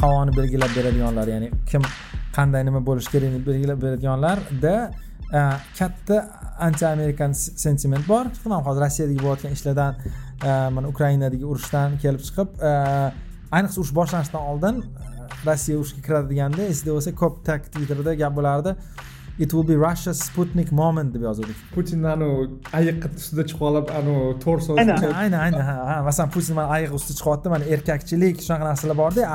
havoni belgilab beradiganlar ya'ni kim qanday nima bo'lishi kerakligini belgilab beradiganlarda e, katta anti amerikan sentiment bor. Man hozir rossiyadagi bo'layotgan ishlardan e, mana ukrainadagi urushdan kelib chiqib e, ayniqsa urush boshlanishidan oldin rossiya urushga kiradi deganda esingda bo'lsa ko'p tak twitterda gap bo'lardi. It will be russia sputnik moment deb yozuvdik putin anavi ayiqni ustida chiqib olib anavi torso aynan aynan aynan ha masalan putin mana ayiq ustida chiqyapti mana erkakchilik shunaqa narsalar borda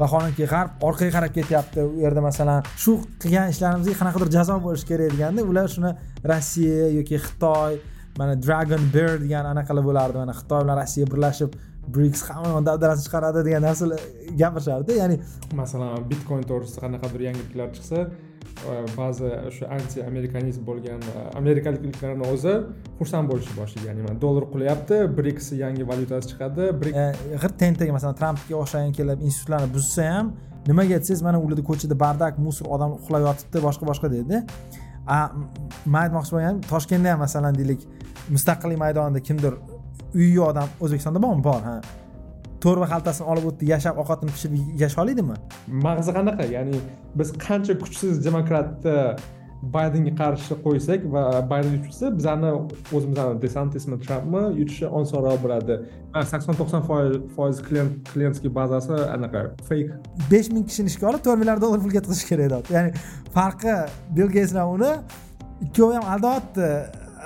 vaholanki g'arb orqaga qarab ketyapti. U yerda masalan shu qilgan ishlarimizga qanaqadir jazo bo'lishi kerak deganda ular shuni rossiya yoki xitoy mana dragon bear degan anaqalar bo'lardi. Mana xitoy bilan rossiya birlashib briks hamma dabdarasini chiqaradi degan narsalar gapirishardi ya'ni masalan bitcoin to'g'risida qanaqadir yangiliklar chiqsa E, ba'zi o'sha anti amerikanizm bo'lgan e, amerikaliklarni o'zi xursand bo'lishni boshlagan ya'ni dollar qulayapti briks yangi valyutasi chiqadi e, g'irt tentak masalan trampga o'xshagan kelib institutlarni buzsa ham nimaga desangiz mana ularda ko'chada bardak musor odam uxlab yotibdi boshqa boshqa deydi man aytmoqchi bo'lganim toshkentda ham masalan deylik mustaqillik maydonida kimdir uyi yo'q odam o'zbekistonda bormi? Bor ha. To'rva xaltasini olib o'tdi yashab ovqatini pishirib yasha olaydimi mag'zi qanaqa? Ya'ni biz qancha kuchsiz demokratni baydenga qarshi qo'ysak va bayden yutsa bizani o'zimizni desantismi trampmi yutishi osonroq bo'ladi. Sakson to'qson foiz klientskiy bazasi anaqa fake. Besh ming kishini ishga olib to'rt milliard dollar pul ketkazish kerak deyapti ya'ni farqi bill geyts bilan uni ikkovi ham aldayapti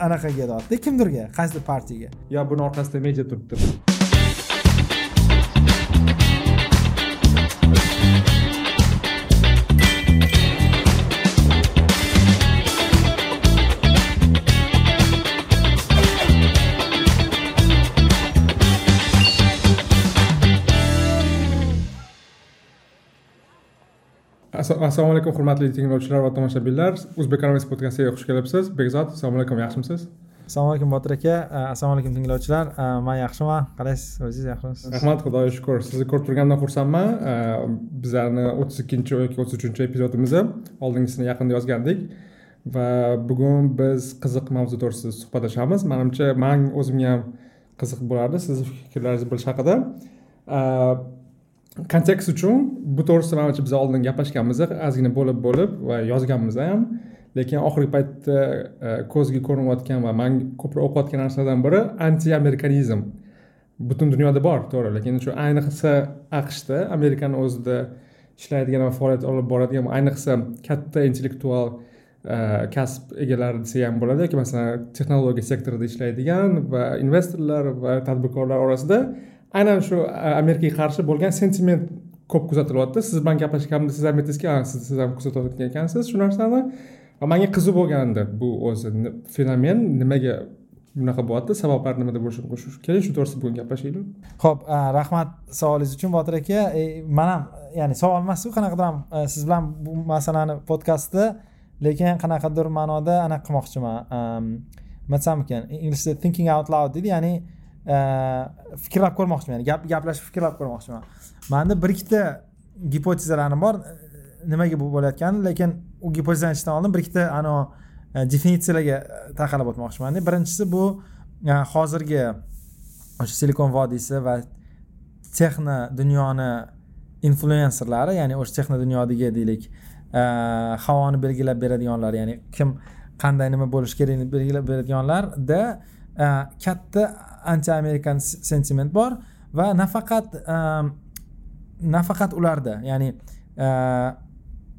anaqaga deyapti kimdirga? Qaysidir partiyaga? Yo buni orqasida media turibdi assalomu alaykum hurmatli tinglovchilar va tomoshabinlar o'zbek anovis podkastiga xush kelibsiz. Bekzod assalomu alaykum yaxshimisiz? Assalomu alaykum botir aka. Assalomu alaykum tinglovchilar. Man yaxshiman qalaysiz o'zingiz yaxshimisiz? Rahmat xudoga shukur sizni ko'rib turganimdan xursandman. Bizlarni o'ttiz ikkinchi yoki o'ttiz uchinchi epizodimizni oldingisini yaqinda yozgandik. Va bugun biz qiziq mavzu to'g'risida suhbatlashamiz. Manimcha man o'zimga ham qiziq bo'lardi sizni fikrlaringizni bilish haqida kontekst uchun bu to'g'risida manimcha biz oldin gaplashganmiz ozgina bo'lib bo'lib va yozganmiz ham. Lekin oxirgi paytda e, ko'zga ko'rinayotgan va man ko'proq o'qiyotgan narsalardan biri anti amerikanizm butun dunyoda bor to'g'ri lekin shu ayniqsa aqshda amerikani o'zida ishlaydigan va faoliyat olib boradigan ayniqsa katta intellektual e, kasb egalari desa ham bo'ladi yoki masalan texnologiya sektorida ishlaydigan va investorlar va tadbirkorlar orasida aynan shu amerikaga qarshi bo'lgan sentiment ko'p kuzatilyapti. Siz bilan gaplashganimda siz ham aytdingizki siz siz ham kuzatayotgan ekansiz shu narsani. Va manga qiziq bo'lgandi bu o'zi fenomen nimaga bunaqa bo'lyapti sabablari nimada bo'lishi mumkin keling shu to'g'risida bugun gaplashaylik. Ho'p rahmat savolingiz uchun botir aka. E, man ham ya'ni savol emas qanaqadir ham e, siz bilan bu masalani podkastda lekin qanaqadir ma'noda anaqa qilmoqchiman. Nima desam ekan inglizcha thinking out loud deydi ya'ni fikrlab ko'rmoqchiman. Ya'ni gap gaplashib fikrlab ko'rmoqchiman. Manda bir ikkita gipotezalarim bor. Nimaga bu bo'layotgani lekin u gipotezani aytishdan oldin bir ikkita anavi e, definitsiyalarga e, taqalib o'tmoqchimanda birinchisi bu e, hozirgi o'sha silikon vodiysi va texno dunyoni influenserlari ya'ni o'sha texno dunyodagi deylik havoni belgilab beradiganlar ya'ni kim qanday nima bo'lishi kerakligini belgilab beradiganlarda katta anti amerikan sentiment bor va nafaqat ehm, nafaqat ularda. Ya'ni ehm,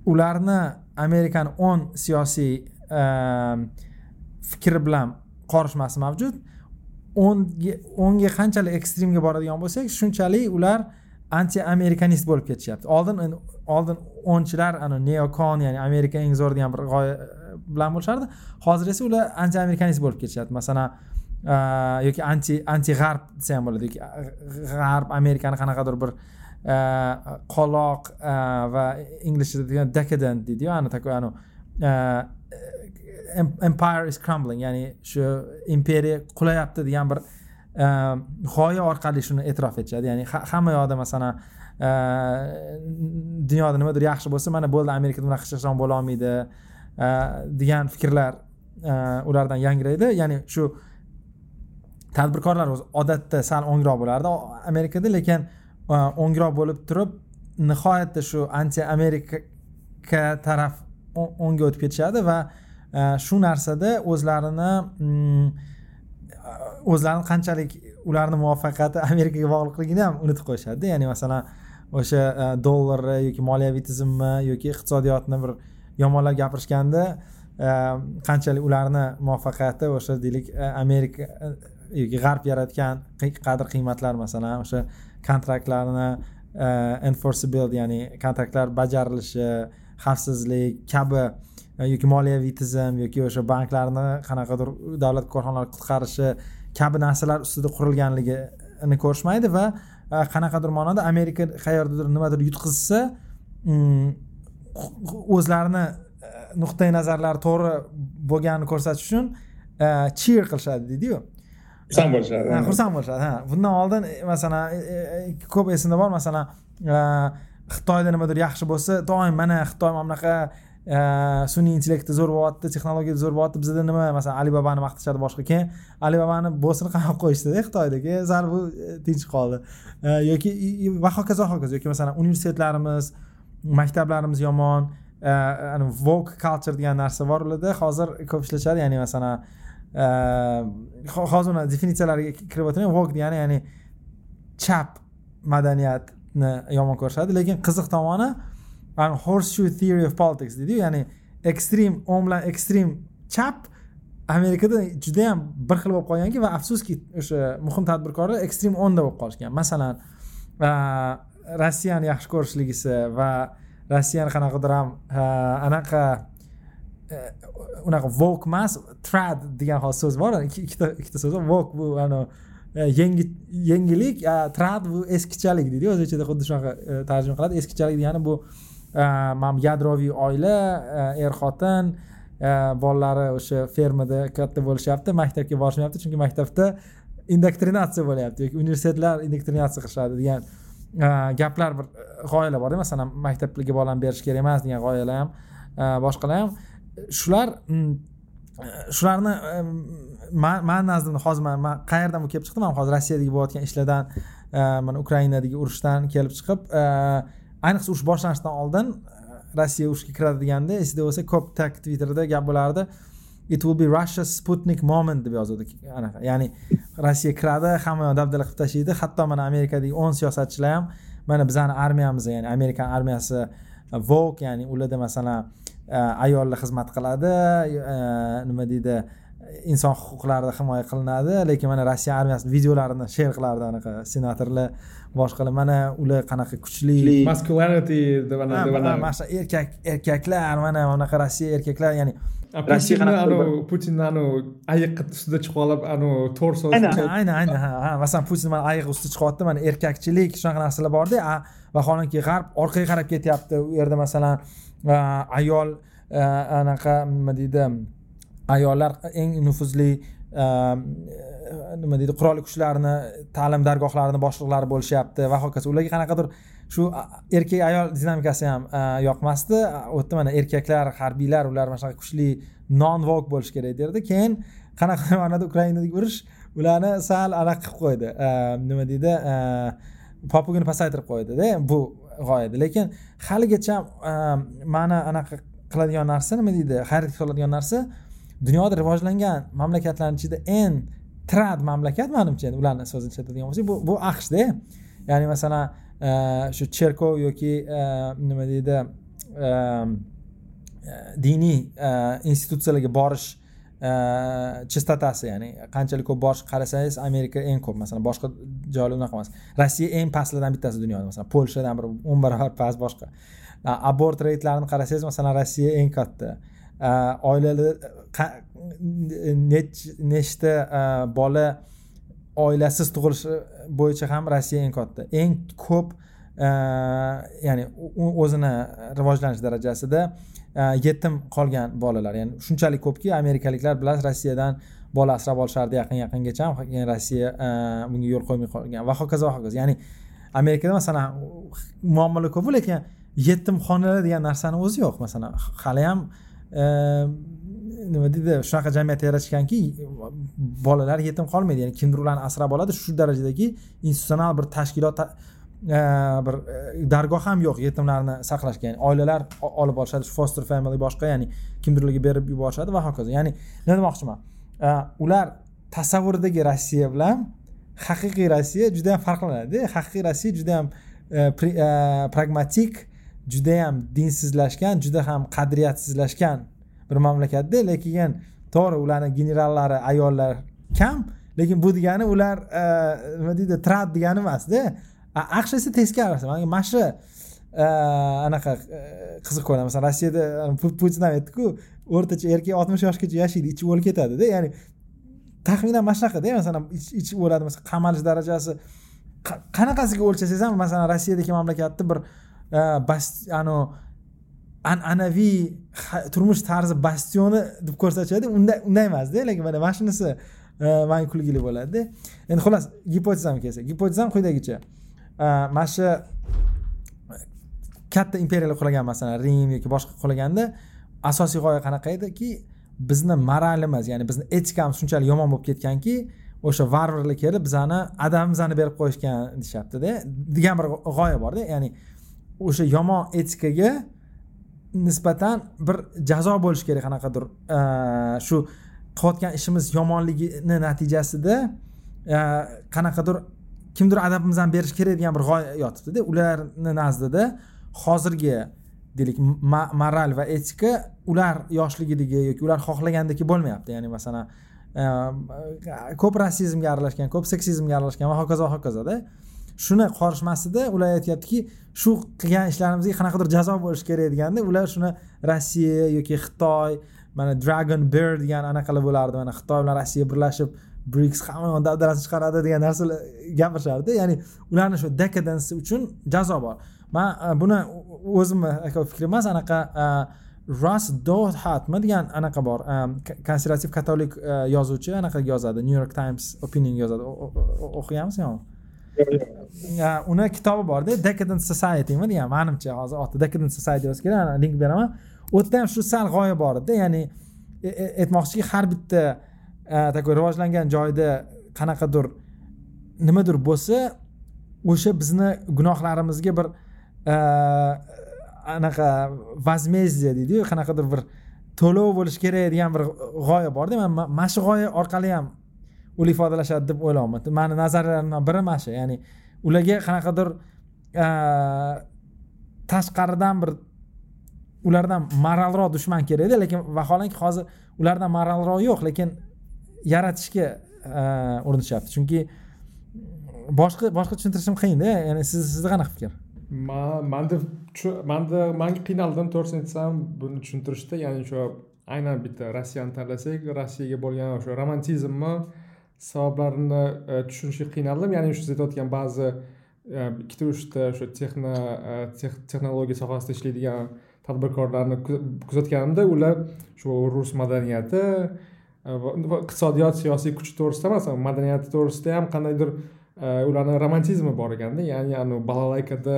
ularni amerikani o'n siyosiy ehm, fikri bilan qorishmasi mavjud. O'ngga qanchalik ekstremga boradigan bo'lsak shunchalik ular anti amerikanist bo'lib ketishyapti. Oldin oldin o'nchilar ana neokon ya'ni amerika eng zo'r degan bir g'oya e, bilan bo'lishardi. Hozir esa ular anti amerikanist bo'lib ketishyapti. Masalan Э, yoki anti anti g'arb desa ham bo'ladi yoki э, g'arb amerikani qanaqadir bir э, qoloq va inglizchada degan decadent deydiyu. Ani такой anavi empire is crumbling ya'ni shu imperiya qulayapti degan bir g'oya orqali shuni e'tirof etishadi. Ya'ni hamma yoqda masalan dunyoda nimadir yaxshi bo'lsa mana bo'ldi amerikada bunaqa hech bo'la bo'lolmaydi degan fikrlar ulardan yangraydi. Ya'ni shu tadbirkorlar o'zi odatda sal o'ngroq bo'lardi amerikada lekin e, o'ngroq bo'lib turib nihoyatda shu anti amerika taraf o'ngga o'tib ketishadi va e, shu narsada o'zlarini mm, e, o'zlarini qanchalik ularni muvaffaqiyati amerikaga bog'liqligini ham unutib qo'yishadida. Ya'ni masalan o'sha dollarni yoki moliyaviy tizimni yoki iqtisodiyotni bir yomonlab gapirishganda qanchalik ularni muvaffaqiyati o'sha deylik amerika yoki g'arb yaratgan qadr qiymatlar masalan o'sha kontraktlarni e, enforceable ya'ni kontraktlar bajarilishi xavfsizlik kabi e, yoki moliyaviy tizim yoki o'sha banklarni qanaqadir davlat korxonalari qutqarishi kabi narsalar ustida qurilganligini ko'rishmaydi va e, qanaqadir ma'noda amerika qayerdadir nimadir yutqizsa mm, o'zlarini nuqtai nazarlari to'g'ri bo'lganini ko'rsatish uchun cheer qilishadi deydiyu. Xursand bo'lishadi. Xursand bo'lishadi ha. Bundan oldin e, masalan e, e, ko'p esimda bor masalan xitoyda nimadir yaxshi bo'lsa doim mana xitoy mana bunaqa sun'iy intellekti zo'r bo'lyapti texnologiya zo'r bo'lyapti bizada nima masalan alibabani maqtashadi boshqa keyin alibabani bo'sini qamab qo'yishdida xitoyda keyin sal bu tinch qoldi. Yoki va hokazo hokazo yoki masalan universitetlarimiz maktablarimiz yomon vok culture degan narsa bor ularda hozir ko'p ishlashadi ya'ni masalan hozir uni definitsiyalariga kirib o'tmay vok degani ya'ni chap madaniyatni yomon ko'rishadi lekin qiziq tomoni horseshoe theory of politics deydiyu ya'ni ekstrem o'ng bilan ekstrem chap amerikada judayam bir xil bo'lib qolganki va afsuski o'sha muhim tadbirkorlar ekstrem o'nda bo'lib qolishgan masalan rossiyani yaxshi ko'rishligisi va rossiyani qanaqadir ham anaqa unaqa vok emas trad degan hozir so'z bor ikkita ikkita so'z bor vok bu anavi yangi yangilik trad bu eskichalik deydi o'z ichida xuddi shunaqa tarjima qiladi eskichalik degani bu mana yadroviy oila er xotin bolalari o'sha fermada katta bo'lishyapti maktabga borishmayapti chunki maktabda indoktrinatsiya bo'lyapti yoki universitetlar indoktrinatsiya qilishadi degan gaplar bir g'oyalar borda masalan maktabga bolani berish kerak emas degan g'oyalar ham boshqalar ham shular mm, shularni mani nazdimda hozir man qayerdan bu kelib chiqdi man hozir rossiyadagi bo'layotgan ishlardan e, mana ukrainadagi urushdan kelib chiqib e, ayniqsa urush boshlanishidan oldin e, rossiya urushga kiradi deganda esingda bo'lsa ko'p tak twitterda gap bo'lardi. It will be russia sputnik moment deb yozuvdi anaqa ya'ni rossiya kiradi hamma dabdala qilib tashlaydi hatto mana amerikadagi o'n siyosatchilar ham mana bizani armiyamiz ya'ni amerikan armiyasi vok ya'ni ularda masalan ayollar xizmat qiladi e, nima deydi inson huquqlari himoya qilinadi lekin mana rossiya armiyasi videolarini sher qilardi anaqa senatorlar boshqalar mana ular qanaqa kuchli masculinity deb mana shu erkak erkaklar mana bunaqa rossiya erkaklar ya'ni anavi putinni anavi ayiq ustida chiqib olib anavi torso aynan aynan aynan ha masalan putin mana ayiq ustida chiqyapti mana erkakchilik shunaqa narsalar borda vaholanki g'arb orqaga qarab ketyapti u yerda masalan ayol e, anaqa nima deydi ayollar eng nufuzli e, nima deydi qurolli kuchlarni ta'lim dargohlarini boshliqlari bo'lishyapti. Va hokazo ularga qanaqadir shu erkak ayol dinamikasi ham e, yoqmasdi. U yerda mana erkaklar harbiylar ular mana shunaqa kuchli non vok bo'lishi kerak derdi. Keyin qanaqa ma'noda ukrainadagi urush ularni sal anaqa qilib qo'ydi. Nima deydi popugini pasaytirib qo'ydida bu g'oyada lekin haligacha e, mani anaqa qiladigan narsa nima deydi hayratga soladigan narsa dunyoda rivojlangan mamlakatlarni ichida eng trad mamlakat manimcha endi ularni so'zini ishlatadigan bo'lsak bu bu aqshda ya'ni masalan e, shu cherkov yoki e, nima deydi diniy institutsiyalarga borish Э, chistotasi ya'ni qanchalik ko'p borish qarasangiz amerika eng ko'p masalan boshqa joylar unaqa emas. Rossiya eng pastlardan bittasi dunyoda masalan polshadan bir o'n barobar past boshqa. Abort reytlarini qarasangiz masalan rossiya eng katta. Oilalar nechta bola oilasiz tug'ilishi bo'yicha ham rossiya eng katta. Eng ko'p ya'ni o'zini rivojlanish darajasida Э, yetim qolgan bolalar ya'ni shunchalik ko'pki amerikaliklar bilan rossiyadan bola asrab olishardi yaqin yaqingacha keyin rossiya e, bunga yo'l qo'ymay qolgan va hokazo va hokazo. Ya'ni amerikada masalan muammolar ko'p lekin yetimxonalar degan narsani o'zi yo'q. Masalan hali ham e, nima deydi shunaqa jamiyat yaratishganki bolalar yetim qolmaydi. Ya'ni kimdir ularni asrab oladi. Shu darajadagi institutsional bir tashkilot bir e, dargoh ham yo'q yetimlarni saqlashga. Ya'ni oilalar olib borishadi foster family boshqa ya'ni kimdirlarga berib yuborishadi va hokazo. Ya'ni nima demoqchiman? Ular tasavvuridagi rossiya bilan haqiqiy rossiya juda yam farqlanadi. Haqiqiy rossiya juda yam e, e, pragmatik juda yam dinsizlashgan juda ham qadriyatsizlashgan bir mamlakatda. Lekin to'g'ri ularni generallari ayollar kam lekin bu degani ular nima deydi trat degani emasda. Aqsh esa teskarisi mana shu anaqa e, qiziq ko'raman masalan rossiyada e, putin ham aytdiku o'rtacha erkak oltmish yoshgacha yashaydi ichib o'lib ketadida ya'ni taxminan mana shunaqada. Masalan ichib o'ladi masalan qamalish darajasi. Qanaqasiga o'lchasangiz ham masalan rossiyadagi mamlakatni bir e, anavi an'anaviy turmush tarzi bastioni deb ko'rsatishadi. Unday unday emasda. Lekin mana mana shunisi manga kulgili bo'ladida. Endi xullas gipotezamga kelsak. Gipotezam quyidagicha. Э, mana shu katta imperiyalar qulagan masalan rim yoki boshqa qulaganda asosiy g'oya qanaqa ediki? Bizni moralimiz ya'ni bizni etikamiz shunchalik yomon bo'lib ketganki o'sha varvarlar kelib bizani adamimizni berib qo'yishgan deyishyaptida. Degan bir g'oya borda ya'ni o'sha yomon etikaga nisbatan bir jazo bo'lishi kerak qanaqadir. Shu qilayotgan ishimiz yomonligini natijasida qanaqadir kimdir adabimizni berish kerak degan bir g'oya yotibdida. Ularni nazdida hozirgi deylik moral va etika ular yoshligidagi yoki ular xohlagandagi bo'lmayapti. Ya'ni masalan ko'p rasizmga aralashgan ko'p seksizmga aralashgan va hokazo hokazoda shuni qorishmasida ular aytyaptiki shu qilgan ishlarimizga qanaqadir jazo bo'lishi kerak deganda ular shuni rossiya yoki xitoy mana dragon bear degan anaqalar bo'lardi. Mana xitoy bilan rossiya birlashib briks hamma yoqni dabdarasini chiqaradi degan narsalar gapirishardi. Ya'ni ularni shu dekadens uchun jazo bor. Man e, buni o'zimni fikrim emas anaqa e, ras dohatmi degan anaqa bor e, konservativ katolik yozuvchi anaqa yozadi. New york times opinion yozadi. O'qiganmiz yo'qmi uni kitobi borda decadent societymi degan manimcha hozir oti decadent society yozib kerak link beraman. U yerda ham shu sal g'oya bor edi. Ya'ni aytmoqchiki har bitta Э, такой rivojlangan joyda qanaqadir nimadir bo'lsa o'sha bizni gunohlarimizga bir э, anaqa возмездие deydiyu qanaqadir bir to'lov bo'lishi kerak degan bir g'oya borda. Man mana shu g'oya orqali ham ular ifodalashadi deb o'ylayapman mani nazarlarimdan biri mana shu ya'ni ularga qanaqadir э, tashqaridan bir ulardan moralroq dushman kerakda. Lekin vaholanki hozir ulardan moralroq yo'q lekin yaratishga e, urinishyapti. Chunki boshqa boshqa tushuntirishim qiyinda ya'ni siz sizda qanaqa fikr? Manda manda man qiynaldim to'g'risini aytsam buni tushuntirishda ya'ni shu aynan bitta rossiyani tanlasak rossiyaga bo'lgan o'sha romantizmni sabablarini e, tushunishga qiynaldim. Ya'ni siz aytayotgan ba'zi e, ikkita uchta o'sha texno texnologiya sohasida ishlaydigan tadbirkorlarni kuzatganimda ular shu rus madaniyati Э, iqtisodiyot siyosiy kuch to'g'risida emas madaniyati to'g'risida ham qandaydir э, ularni romantizmi bor ekanda. Ya'ni anavi balalaykada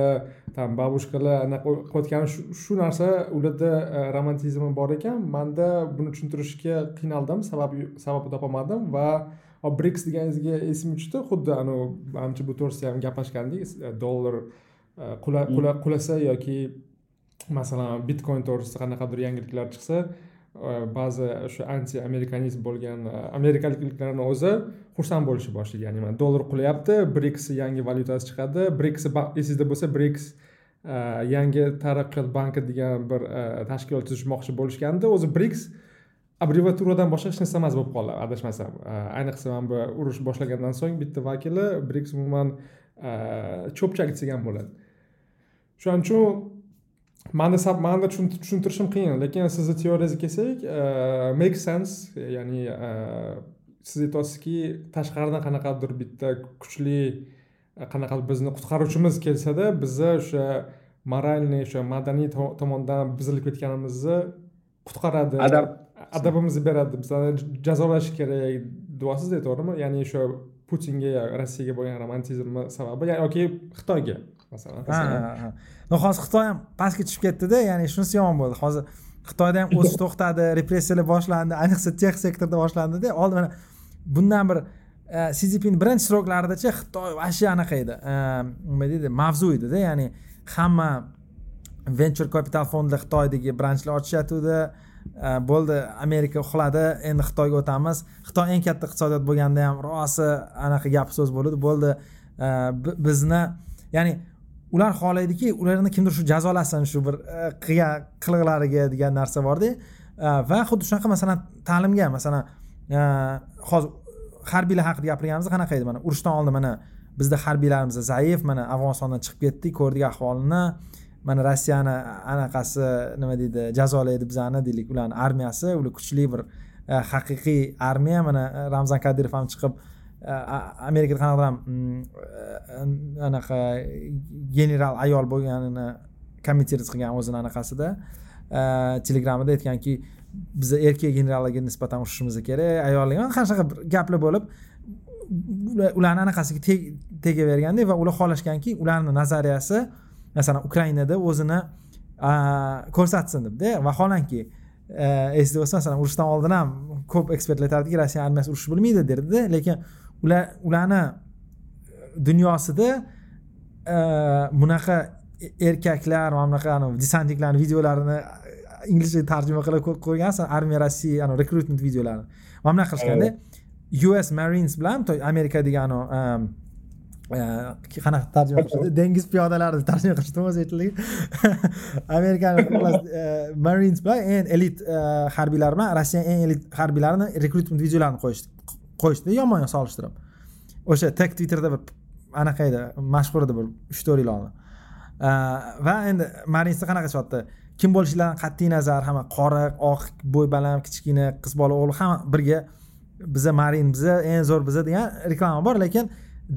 там babushkalar anaqa qilayotgani shu narsa ularda э, romantizmi bor ekan. Manda buni tushuntirishga qiynaldim sabab sabab topolmadim va briks deganingizga esim tushdi. Xuddi anavi manimcha bu to'g'risida ham gaplashgandik e, dollar e, qulasa yoki masalan bitcoin to'g'risida qanaqadir yangiliklar chiqsa ba'zi o'sha anti amerikanizm bo'lgan э, amerikaliklarni o'zi xursand bo'lishni boshlagan ya'ni dollar qulayapti briks yangi valyutasi chiqadi. Briks esingizda bo'lsa briks e, yangi taraqqiyot banki degan bir e, tashkilot tuzishmoqchi bo'lishganda o'zi briks abreviaturadan boshqa hech narsa emas bo'lib qoldi adashmasam. E, ayniqsa mana bu urush boshlagandan so'ng bitta vakili briks umuman cho'pchak desak ham bo'ladi. Shuning uchun mani mani tushuntirishim qiyin lekin sizni teoriyangizga kelsak e, make sense ya'ni e, siz aytyapsizki tashqaridan qanaqadir bitta kuchli e, qanaqadir bizni qutqaruvchimiz kelsada bizni o'sha moralniy o'sha madaniy tomondan buzilib ketganimizni qutqaradi adab. adabimizni beradi. Bizani jazolashi kerak deyapsizda to'g'rimi? Ya'ni o'sha putinga rossiyaga bo'lgan romantizmni sababi yoki xitoyga masalan no hozir xitoy ham pastga tushib ketdida ya'ni shunisi yomon bo'ldi. Hozir xitoyda ham o'sish to'xtadi repressiyalar boshlandi ayniqsa tex sektorda boshlandida. Oldin mana bundan bir si zinpin birinchi sroklaridachi xitoy вообще anaqa edi. Nima deydi mavzu edida ya'ni hamma venture capital fondlar xitoydagi branchlar ochishyotgandi bo'ldi amerika uxladi endi xitoyga o'tamiz. Xitoy eng katta iqtisodiyot bo'lganda ham rosa anaqa gap so'z bo'ladi bo'ldi bizni ya'ni ular xohlaydiki ularni kimdir shu jazolasin shu bir e, qilgan qiliqlariga degan narsa borda. E, va xuddi shunaqa masalan ta'limga masalan e, hozir harbiylar haqida gapirganimizda qanaqa edi? Mana urushdan oldin mana bizda harbiylarimiz zaif mana afg'onistondan chiqib ketdik ko'rdik ahvolini. Mana rossiyani anaqasi nima deydi jazolaydi bizani deylik ularni armiyasi ular kuchli bir haqiqiy armiya. Mana ramzan kadirov ham chiqib amerikada qanaqadir ham anaqa general ayol bo'lganini kommentirovat qilgan o'zini anaqasida telegramida aytganki biza erkak generallarga nisbatan urushishimiz kerak ayollarga qanaqa bir gaplar bo'lib ularni anaqasiga tegaverganda va ular xohlashganki ularni nazariyasi masalan ukrainada o'zini ko'rsatsin debda vaholanki esingda bo'lsa masalan urushdan oldin ham ko'p ekspertlar aytardiki rossiya armiyasi urushni bilmaydi derdida lekin ular ularni dunyosida bunaqa erkaklar mana bunaqa desantniklarni videolarini inglizcha tarjima qilib qo'ygansan armiya rossiya rekrutment videolarini. Mana bunaqa qilishganda us marines bilan amerikadagi anavi qanaqa tarjima qilishdi? Dengiz piyodalari tarjima qilishdi o'zi aytildiki amerikan marines bilan eng elit harbiylar bilan rossiyani eng elit harbiylarini rekrutment videolarini qo'yishdi qo'yishdi yomonga solishtirib. O'sha tek twitterda bir anaqa edi mashhur edi bir uch to'rt yil oldin. Va endi marinsda qanaqa chiqyapti kim bo'lishidan qat'iy nazar hamma qora oq bo'y baland kichkina qiz bola o'g'il hamma birga biza marin biza eng zo'r biza degan reklama bor lekin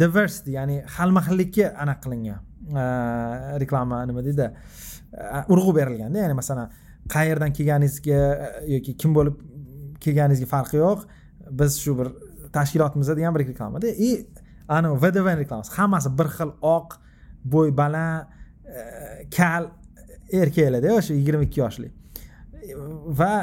diversity ya'ni xilma xillikka anaqa qilingan reklama nima deydi urg'u berilganda ya'ni masalan qayerdan kelganingizga yoki kim bo'lib kelganingizga farqi yo'q biz shu bir tashkilotimizda degan bir reklamada и anavi vdv reklamasi. Hammasi bir xil oq bo'y baland e, kal erkaklarda o'sha yigirma ikki yoshli. Va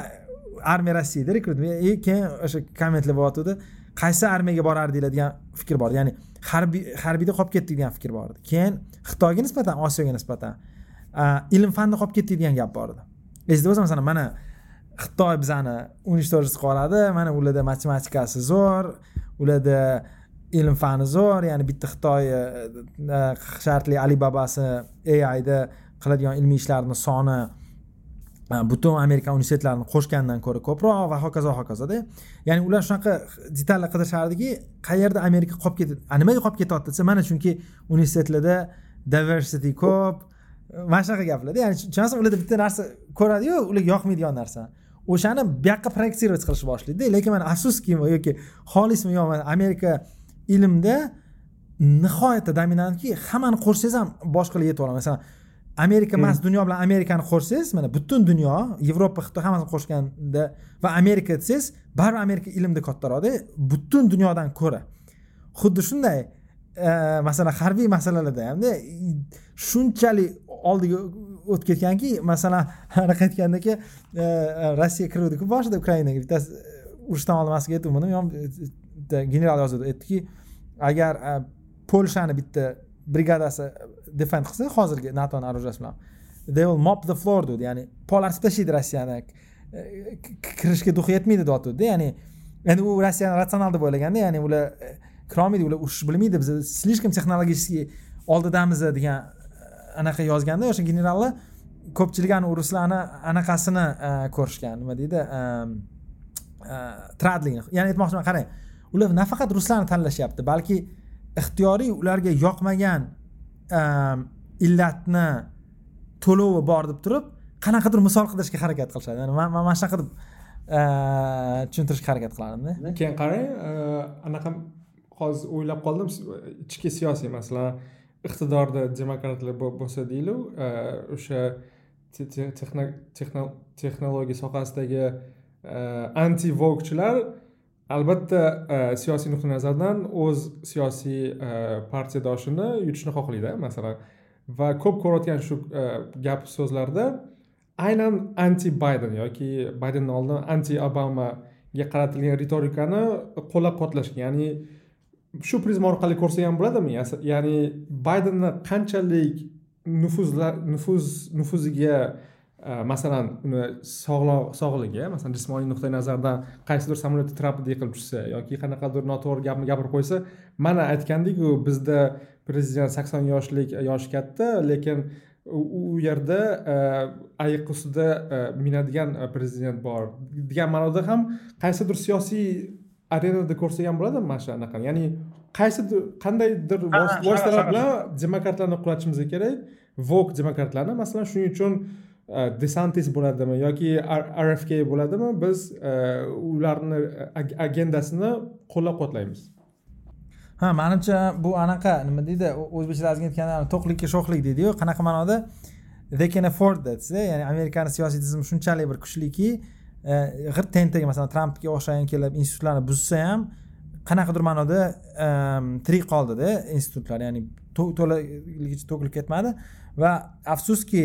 armiya rossiyada rekrutment keyin o'sha kommentlar bo'lyotgandi qaysi armiyaga borardinglar degan fikr bor. Ya'ni harbiy harbiyda qolib ketdik degan fikr bor edi. Keyin xitoyga nisbatan osiyoga nisbatan ilm fanni qolib ketdik degan gap bor edi. Esda bo'lsa masalan mana xitoy bizani уничтожить qilib mana ularda matematikasi zo'r ularda ilm fani zo'r. Ya'ni bitta xitoy e, e, shartli alibabasi aida qiladigan ilmiy ishlarni soni e, butun amerika universitetlarini qo'shgandan ko'ra ko'proq va hokazo hokazoda ya'ni ular shunaqa detallar qidirishardiki qayerda amerika qolib ketadi nimaga qolib ketyapti desa mana chunki universitetlarda diversity ko'p mana shunaqa gaplarda. Ya'ni tushunasizmi ularda bitta narsa ko'radiyu ularga yoqmaydigan narsa. O'shani bu yoqqa proyektsировать qilishni boshlaydi lekin mana afsuski yoki xolismi yo amerika ilmda nihoyatda dominantki hammani qo'shsangiz ham boshqalar yetib oladi masalan amerika emas dunyo bilan amerikani qo'shsangiz mana butun dunyo yevropa xitoy hammasini qo'shganda va amerika desangiz baribir amerika ilmda kattaroqda butun dunyodan ko'ra. Xuddi shunday e, masalan harbiy masalalarda hamda shunchalik oldiga o'tib ketganki masalan anaqa aytgandaki e, rossiya kiruvdiku boshida ukrainaga bittasi urushdan oldin moskvaga bitta general yozib aytdiki agar e, polshani bitta brigadasi defend qilsa hozirgi natoni оружияsi bilan they will mop the floor dedi. Ya'ni polarni tashlaydi rossiyani. E, kirishga duxi yetmaydi deyotgandi ya'ni endi u rossiyani ratsional deb o'ylaganda ya'ni ular kirolmaydi ular urushni bilmaydi biz слишком texnologический oldidamiz degan anaqa yozganda o'sha generallar ko'pchilik ani ruslarni anaqasini e, ko'rishgan nima deydi e, e, tradligini. Ya'ni aytmoqchiman qarang ular nafaqat ruslarni tanlashyapti balki ixtiyoriy ularga yoqmagan illatni to'lovi bor deb turib qanaqadir misol qidirishga harakat qilishadi. Ya'ni man mana shunaqa deb tushuntirishga harakat qiladimda keyin qarang anaqa hozir o'ylab qoldim ichki siyosiy masalan iqtidorda demokratlar bo'lsa deylik e, o'sha texnologiya sohasidagi e, anti vokchilar albatta e, siyosiy nuqtai nazardan o'z siyosiy partiyadoshini yutishni xohlaydi masalan. Va ko'p ko'rayotgan shu gap so'zlarda aynan anti bayden yoki baydendan oldin anti obamaga qaratilgan ritorikani qo'llab quvvatlashgan ya'ni shu prizma orqali ko'rsak ham bo'ladimi ya'ni baydenni qanchalik nufuzlar nufuz nufuziga e, masalan uni sog'ligi masalan jismoniy nuqtai nazardan qaysidir samolyot trapida yiqilib tushsa yoki qanaqadir noto'g'ri gapni gapirib qo'ysa mana aytgandikku bizda prezident sakson yoshlik e, yoshi katta lekin u yerda e, ayiq ustida minadigan prezident bor. Degan ma'noda ham qaysidir siyosiy arenada ko'rsak ham bo'ladimi mana shu anaqa ya'ni qaysidir qandaydir vositalar bilan demokratlarni qulatishimiz kerak. Vok demokratlarni masalan shuning uchun desantis bo'ladimi yoki rfk bo'ladimi biz ularni agendasini qo'llab quvvatlaymiz ha manimcha bu anaqa nima deydi o'zbekchada aytganda to'qlikka sho'xlik deydiyu. Qanaqa ma'noda? They can afford that ya'ni amerikani siyosiy tizimi shunchalik bir kuchliki g'irt tentak masalan trampga o'xshagan kelib institutlarni buzsa ham qanaqadir ma'noda tirik qoldida institutlar ya'ni to'laligicha to'kilib ketmadi. Va afsuski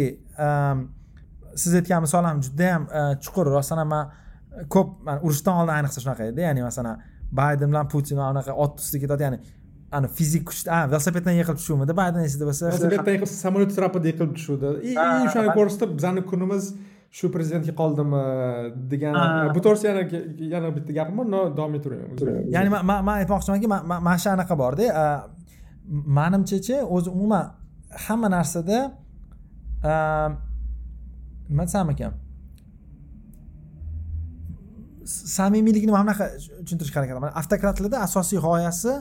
siz aytgan misol ham judayam chuqur. Rostdan ham man ko'p man urushdan oldin ayniqsa shunaqa edi. Ya'ni masalan bayden bilan putin anaqa ot ustida ketadi. Ya'ni ani fizik kuch a velosipeddan yiqilib tushuvmidi? Bayden esida bo'lsa velosipeddan yiqilib samolyot trapida yiqilib tushuvdi. И o'shani ko'rsatib bizani kunimiz shu prezidentga qoldimi degan bu to'g'risida yana yana bitta gapim bor davom etavering ya'ni man aytmoqchimanki mana shu anaqa borda manimchachi o'zi umuman hamma narsada nima desam ekan samimiylikni mana bunaqa tushuntirishga harakat qilaman avtokratlarda asosiy g'oyasi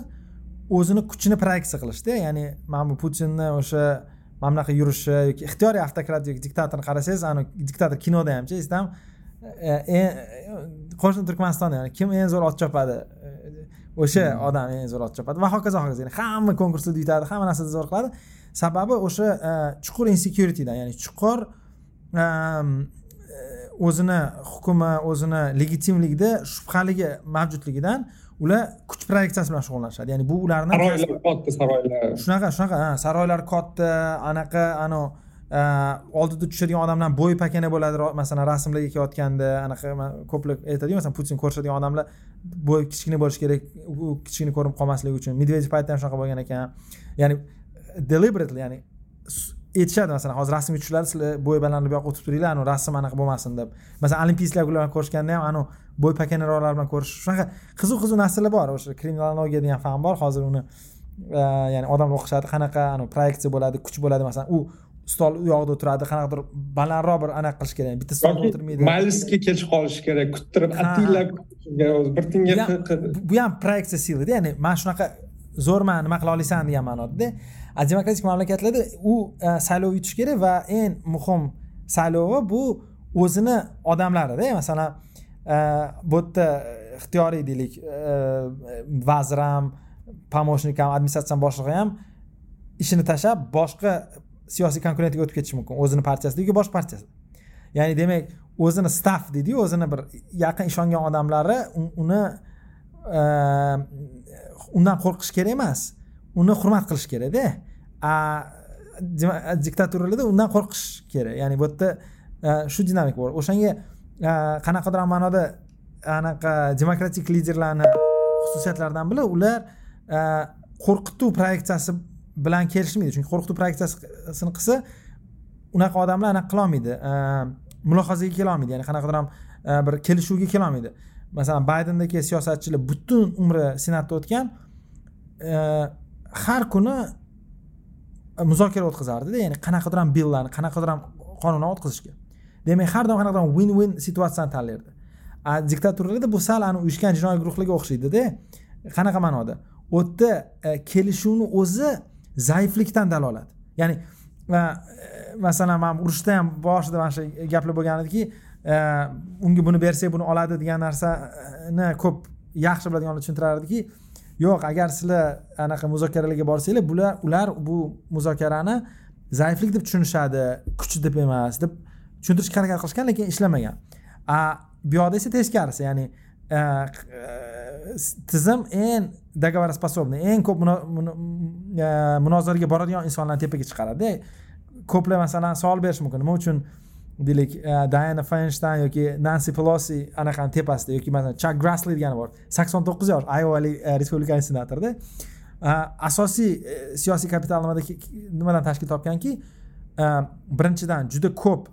o'zini kuchini proyeksiya qilishda ya'ni mana bu putinni o'sha mana bunaqa yurishi yoki ixtiyoriy avtokrat yoki diktatorni qarasangiz ani diktator kinoda hamchi eslam e, qo'shni turkmanistonda ya'ni kim eng zo'r ot chopadi? O'sha hmm. odam eng zo'r ot chopadi va hokazo hokazo. Ya'ni hamma konkurslarda yutadi hamma narsada zo'r qiladi. Sababi o'sha e, chuqur insecuritydan ya'ni chuqur o'zini hukmi o'zini legitimligida shubhaligi mavjudligidan ular kuch proyeksiyasi bilan shug'ullanishadi. Ya'ni bu ularni saroylar katta saroylar. Shunaqa shunaqa saroylar katta anaqa anavi oldida tushadigan odamlar bo'y pakana bo'ladi masalan rasmlarga kelayotganda anaqa ko'plar aytadiyu masalan putin ko'rishadigan odamlar bo'y kichkina bo'lishi kerak u kichkina ko'rinib qolmasligi uchun. Medvedev paytida ham shunaqa bo'lgan ekan. Ya'ni deliberately ya'ni aytishadi masalan hozir rasmga tushishadi sizlar bo'y balandlik bu yoqqa o'tib turinglar anavi rasm anaqa bo'lmasin deb. Masalan olimpiysklar bilan ko'rishganda ham anavi bo'y pakanaroqlar bilan ko'rish shunaqa qiziq qiziq narsalar bor. O'sha kriminologiya degan fan bor. Hozir uni e, ya'ni odamlar o'qishadi qanaqa anavi proyeksiya bo'ladi kuch bo'ladi. Masalan u stol u yoqda o'tiradi qanaqadir balandroq bir anaqa qilish kerak bitta stolda o'tirmaydi. majlisga kech qolishi kerak kuttirib ataylab bir tinga bu ham proyeksiya siyligida ya'ni mana shunaqa zo'rman nima qila olasan degan ma'nodada demokratik mamlakatlarda u e, saylov yutish kerak va eng muhim saylovi bu o'zini odamlarida e, masalan e, bu yerda ixtiyoriy deylik vazir ham помощник ham administratsiya boshlig'i ham ishini tashlab boshqa siyosiy konkurentga o'tib ketishi mumkin o'zini partiyasida yoki boshqa partiyasida. Ya'ni demak o'zini staff deydiyu o'zini bir yaqin ishongan odamlari uni undan qo'rqish kerak emas. Uni hurmat qilish kerakda. Diktaturalarda undan qo'rqish kerak. Ya'ni bu yerda shu dinamika bor o'shanga qanaqadir ma'noda anaqa demokratik liderlarni xususiyatlaridan biri ular qo'rqituv proyeksiyasi bilan kelishmaydi. Chunki qo'rqituv proyeksiyasini qilsa unaqa odamlar anaqa qilolmaydi mulohazaga kelolmaydi ya'ni qanaqadir ham bir kelishuvga kelolmaydi masalan baydendagi siyosatchilar butun umri senatda o'tgan har kuni e, muzokara o'tkazardida ya'ni qanaqadir ham billarni qanaqadir ham qonunni o'tkazishga. Demak har doim qanaqadir win win situatsiyani tanlardi a diktaturalarda bu sal ani uyushgan jinoiy guruhlarga o'xshaydida qanaqa ma'noda? U yerda kelishuvni o'zi zaiflikdan dalolat. Ya'ni e, masalan man urushda ham boshida mana shu gaplar bo'lgan ediki e, unga buni bersak buni oladi degan narsani ko'p yaxshi biladiganlar tushuntirar ediki yo'q agar sizlar anaqa muzokaralarga borsanglar bular ular bu muzokarani zaiflik deb tushunishadi kuch deb emas deb tushuntirishga harakat qilishgan lekin ishlamagan. A bu yoqda esa teskarisi ya'ni e, e, tizim eng договороспособный eng ko'p e, munozaraga boradigan insonlarni tepaga chiqaradi. Ko'plar masalan savol berishi mumkin. Nima uchun deylik eh, diana faynstein yoki nansi pelosi anaqani tepasida yoki masalan chak grasli degani bor. sakson to'qqiz yosh ayovalik eh, respublikaning senatorda. Eh, asosiy siyosiy kapital nimada nimadan tashkil topganki birinchidan juda ko'p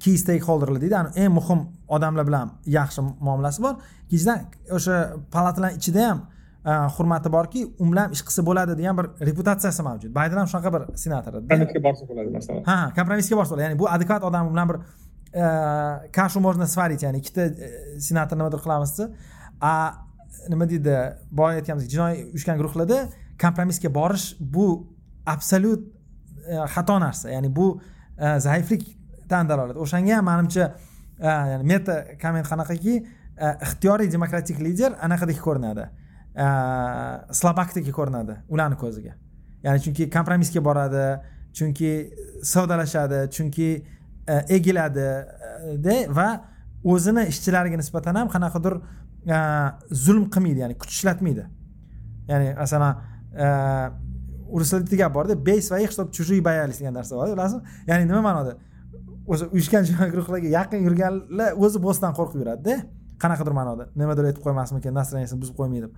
key stakeholderlar deydi. Eng muhim odamlar bilan yaxshi muomalasi bor. Ikkinchidan o'sha palatalar ichida ham hurmati borki u bilan ish qilsa bo'ladi degan bir reputatsiyasi mavjud. Bayden ham shunaqa bir senator kompromisga borsa bo'ladi masalan. Ha kompromisga borsa bo'ladi. Ya'ni bu adekvat odam bilan bir kashu можно сварить ya'ni ikkita senator nimadir qilamiz desa a nima deydi boya aytganimizdek jinoiy uyushgan guruhlarda kompromisga borish bu absolyut xato narsa. Ya'ni bu zaiflik tan dalolat. O'shanga ham manimcha ya'ni meta komment qanaqaki ixtiyoriy demokratik lider anaqadek ko'rinadi Э, slabakdagi ko'rinadi ularni ko'ziga. Ya'ni chunki kompromisga boradi chunki savdolashadi chunki e, egiladida e, va o'zini ishchilariga nisbatan ham qanaqadir e, zulm qilmaydi ya'ni kuch ishlatmaydi ya'ni masalan ruslarda gap borda bey своих чтобы чужие боялись degan narsa bor bilasizmi? Ya'ni nima ma'noda? O'sha uyushgan guruhlarga yaqin yurganlar o'zi bosdan qo'rqib yuradida. Qanaqadir ma'noda. Nimadir aytib qo'ymasmikin настроениесini buzib qo'ymaydi deb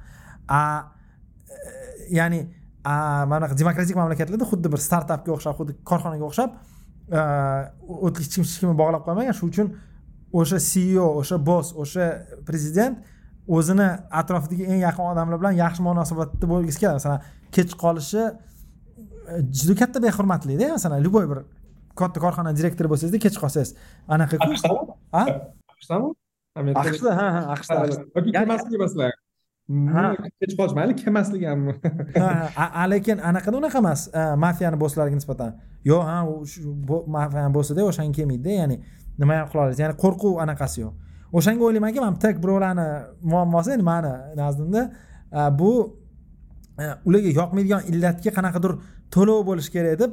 ya'ni mana bunaqa demokratik mamlakatlarda xuddi bir startapga o'xshab xuddi korxonaga o'xshab hech kim hech kimni bog'lab qo'ymagan shuning uchun o'sha ceo o'sha boss o'sha prezident o'zini atrofidagi eng yaqin odamlar bilan yaxshi munosabatda bo'lgisi keladi. Masalan kech qolishi juda katta behurmatlida masalan любой bir katta korxona direktori bo'lsangiz kech qolsangiz anaqa aqshdami aqshda ha ha aqshda. Masalan kech qolish mayli kelmasligi ham. Ha lekin anaqada unaqa emas. Mafiyani bosslariga nisbatan. Yo'q ha mafiyani bossida o'shanga kelmaydida ya'ni nima ham qila olasiz ya'ni qo'rquv anaqasi yo'q. O'shanga o'ylaymanki man tak birovlarni muammosi endi mani nazdimda bu ularga yoqmaydigan illatga qanaqadir to'lov bo'lishi kerak deb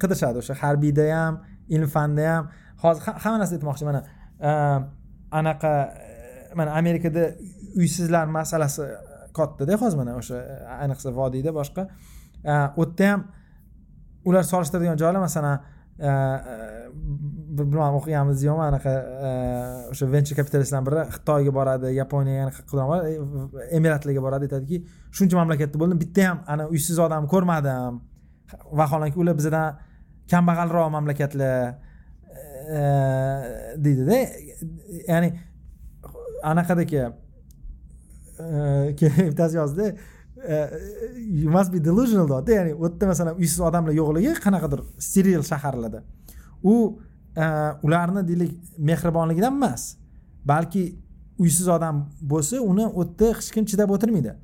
qidirishadi. O'sha harbiyda ham ilm fanda ham. Hozir hamma narsa aytmoqchi mana. Anaqa mana amerikada uysizlar masalasi kattada hozir mana o'sha ayniqsa vodiyda boshqa. U yerda ham ular solishtiradigan joylar masalan bilmadim o'qiganmiz yo'qmi anaqa o'sha venture kapitalistlardan biri xitoyga boradi yaponiyaga emiratlarga boradi aytadiki shuncha mamlakatda bo'ldim bitta ham ana uysiz odam ko'rmadim. Vaholanki ular bizdan kambag'alroq mamlakatlar deydida ya'ni anaqadagi bittasi yozdi you must be delusional deyapti. Ya'ni u yerda masalan uysiz odamlar yo'qligi qanaqadir steril shaharlarda. U ularni deylik mehribonligidan emas balki uysiz odam bo'lsa uni u yerda hech kim chidab o'tirmaydi.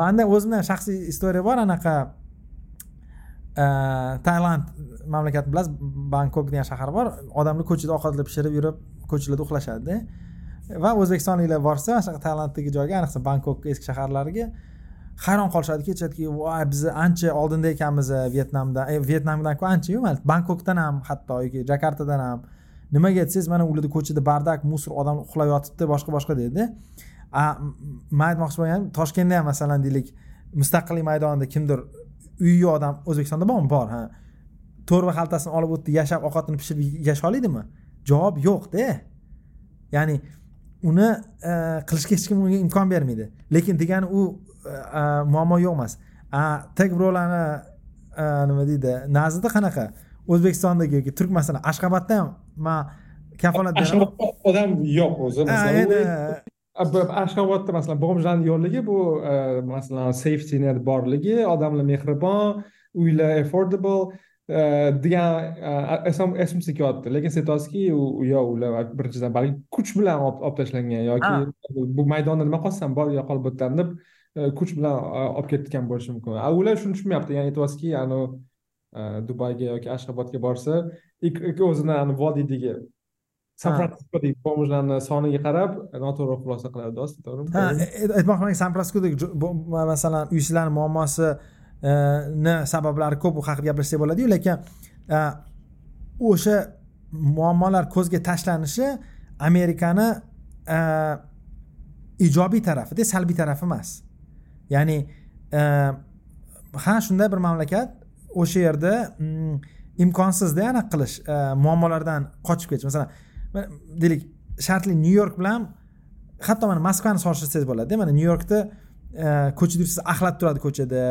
Manda o'zimdan shaxsiy istoriya bor anaqa tailand mamlakatni bilasiz bangkok degan shahar bor. Odamlar ko'chada ovqatlar pishirib yurib ko'chalarda uxlashadida va o'zbekistonliklar borsa mana shunaqa tailanddagi joyga ayniqsa bangkok eski shaharlariga hayron qolishadi kechadiki voy biz ancha oldinda ekanmiz e, vyetnamdan e, vyetnamdan ku anchayu bangkokdan ham hatto yoki jakartadan ham. Nimaga desangiz mana ularda ko'chada bardak musor odam uxlab yotibdi boshqa boshqa deydi man aytmoqchi bo'lganim toshkentda ham masalan deylik mustaqillik maydonida kimdir uyi odam o'zbekistonda bormi? Bor ha. To'rva xaltasini olib o'tdi yashab ovqatini pishirib yasha oladimi javob yo'qda. Ya'ni uni e, qilishga hech kim unga imkon bermaydi. Lekin degani u e, e, muammo yo'q emas. Tag birovlarni nima deydi nazdida qanaqa? O'zbekistondagi yoki turk masalan ashxobodda ham man kafolat ashxobodda odam yo'q o'zi ashxobodda masalan bomjlarni yo'qligi bu masalan safety net borligi odamlar mehribon uylar affordable degan esimizga kelyapti lekin aytyapsizki u yo'q ular birinchidan balki kuch bilan olib tashlangan yoki bu maydonda nima qolsam bor yo'qolib o'tdim deb kuch bilan olib ketgan bo'lishi mumkin ular shuni tushunmayapti ya'ni aytyapsizki anavi dubayga yoki ashxobodga borsa o'zini vodiydagi san fransiskoda bomjlarni soniga qarab noto'g'ri xulosa qiladi to'g'rimi ha aytmoqchimanki san fransiskodagi masalan uysizlarni muammosi ni sabablari ko'p u haqida gaplashsak bo'ladiyu lekin э, o'sha muammolar ko'zga tashlanishi amerikani э, ijobiy tarafida salbiy tarafi emas. Ya'ni э, ha shunday bir mamlakat o'sha yerda mm, imkonsizda anaqa qilish muammolardan qochib ketish. Masalan deylik shartli nyu york bilan hatto mana moskvani solishtirsangiz bo'ladida mana nyu yorkda e, ko'chada yursangiz axlat turadi ko'chada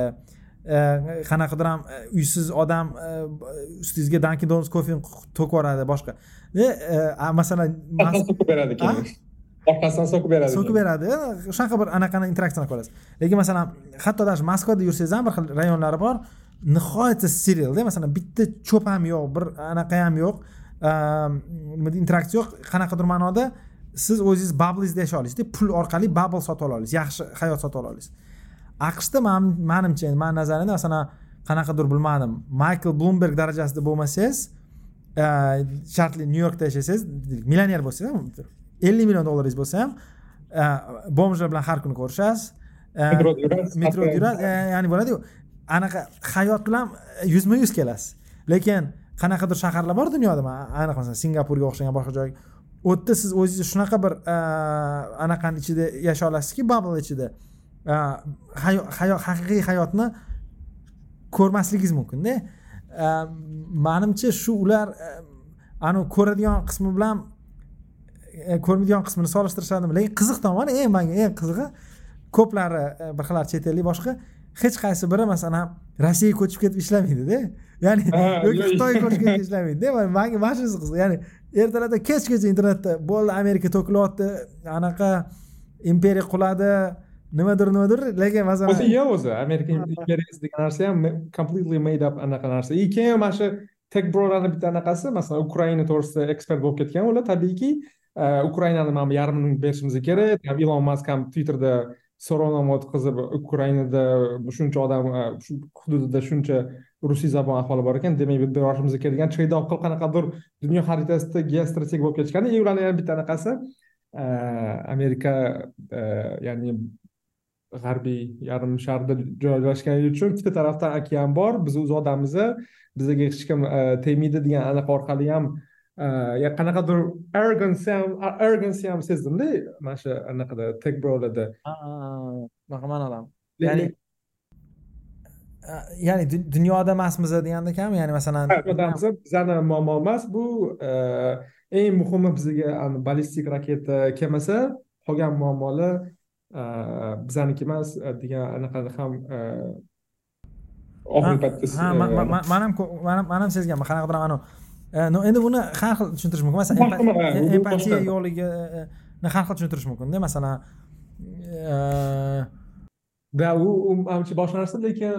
qanaqadir ham uysiz odam ustingizga dankin donus kofe to'kib yuboradi boshqa. Masalan beradi keyin. Orqasidan so'kib beradi so'kib beradi. Shunaqa bir anaqani interaktsiyani ko'rasiz. Lekin masalan hatto даже moskvada yursangiz ham bir xil rayonlari bor nihoyatda sterilda masalan bitta cho'p ham yo'q bir anaqa ham yo'q. Nima interaksiya yo'q. Qanaqadir ma'noda siz o'zingiz bablingizda yashay olasizda pul orqali babl sotib ola olasiz yaxshi hayot sotib ola olasiz aqshda manimcha mani nazarimda masalan qanaqadir bilmadim. Maykl blumberg darajasida bo'lmasangiz shartli nyu yorkda yashasangiz millioner bo'lsangiz ellik million dollaringiz bo'lsa ham bomjlar bilan har kuni ko'rishasiz. Metroda yurasiz metroda yurasiz ya'ni bo'ladiku anaqa hayot bilan yuzma yuz kelasiz. Lekin qanaqadir shaharlar bor dunyoda ayniqsa masalan singapurga o'xshagan boshqa joy u yerda siz o'zingizni shunaqa bir anaqani ichida yashay olasizki babl ichida haqiqiy hayotni ko'rmasligingiz mumkinda. Manimcha shu ular anavi ko'radigan qismi bilan ko'rmaydigan qismini solishtirishadimi lekin qiziq tomoni eng manga eng qizig'i ko'plari bir xillar chet ellik boshqa hech qaysi biri masalan rossiyaga ko'chib ketib ishlamaydida. Ya'ni yoki xitoyga ko'chib ketib ishlamaydida. Manga mana shunisi qiziq. Ya'ni ertalarda kechgacha internetda bo'ldi amerika to'kilyapti anaqa imperiya quladi nimadir nimadir lekin masalan o'zi yo'q o'zi amerika imperiyasi degan narsa ham completely made up anaqa narsa. И keyin mana shu tek brolarni bitta anaqasi masalan ukraina to'g'risida ekspert bo'lib ketgan ular tabiiyki ukrainani mana bu yarmini berishimiz kerak. Ilon mask ham twitterda so'rovnoma o'tkazib ukrainada shuncha odam shu hududida shuncha rusiyzabon aholi bor ekan demak berishimiz kerak degan trade off qilib qanaqadir dunyo xaritasida geostrategik bo'lib ketishgan и ularni yana bitta anaqasi amerika ya'ni g'arbiy yarim sharda joylashgani uchun ikkita tarafdan okean bor. Biz uzoqdamiz bizga hech kim tegmaydi degan anaqa orqali ham qanaqadir arrogance ham arrogance ham sezdimda. Mana shu anaqada tek brolarda bunaqa ma'noda ya'ni ya'ni dunyoda emasmiz degandek ham ya'ni masalan bizani muammo emas. Bu eng muhimi bizga ballistik raketa kelmasa qolgan muammolar bizaniki emas degan anaqani ham oxirgi paytda man ham man ham sezganman qanaqadir anavi endi buni har xil tushuntirish mumkin masalan empatiya yo'qligini har xil tushuntirish mumkinda masalan да u manimcha boshqa narsa lekin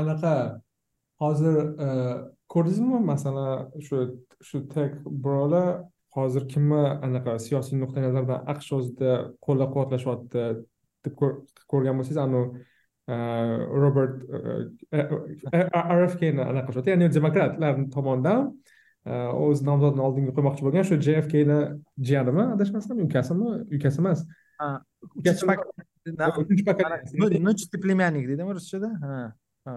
anaqa hozir ko'rdingizmi masalan shu shu tek brolar hozir kimni anaqa siyosiy nuqtai nazardan aqsh o'zida qo'llab quvvatlashyapti? Deb ko'rgan bo'lsangiz anavi robert rfkni anaqa qilishyapti ya'ni demokratlar tomonidan o'z nomzodini oldinga qo'ymoqchi bo'lgan shu jfkni jiyanimi adashmasam ukasimi ukasi emas? Uchinchi plемянник deydimi ruschada ha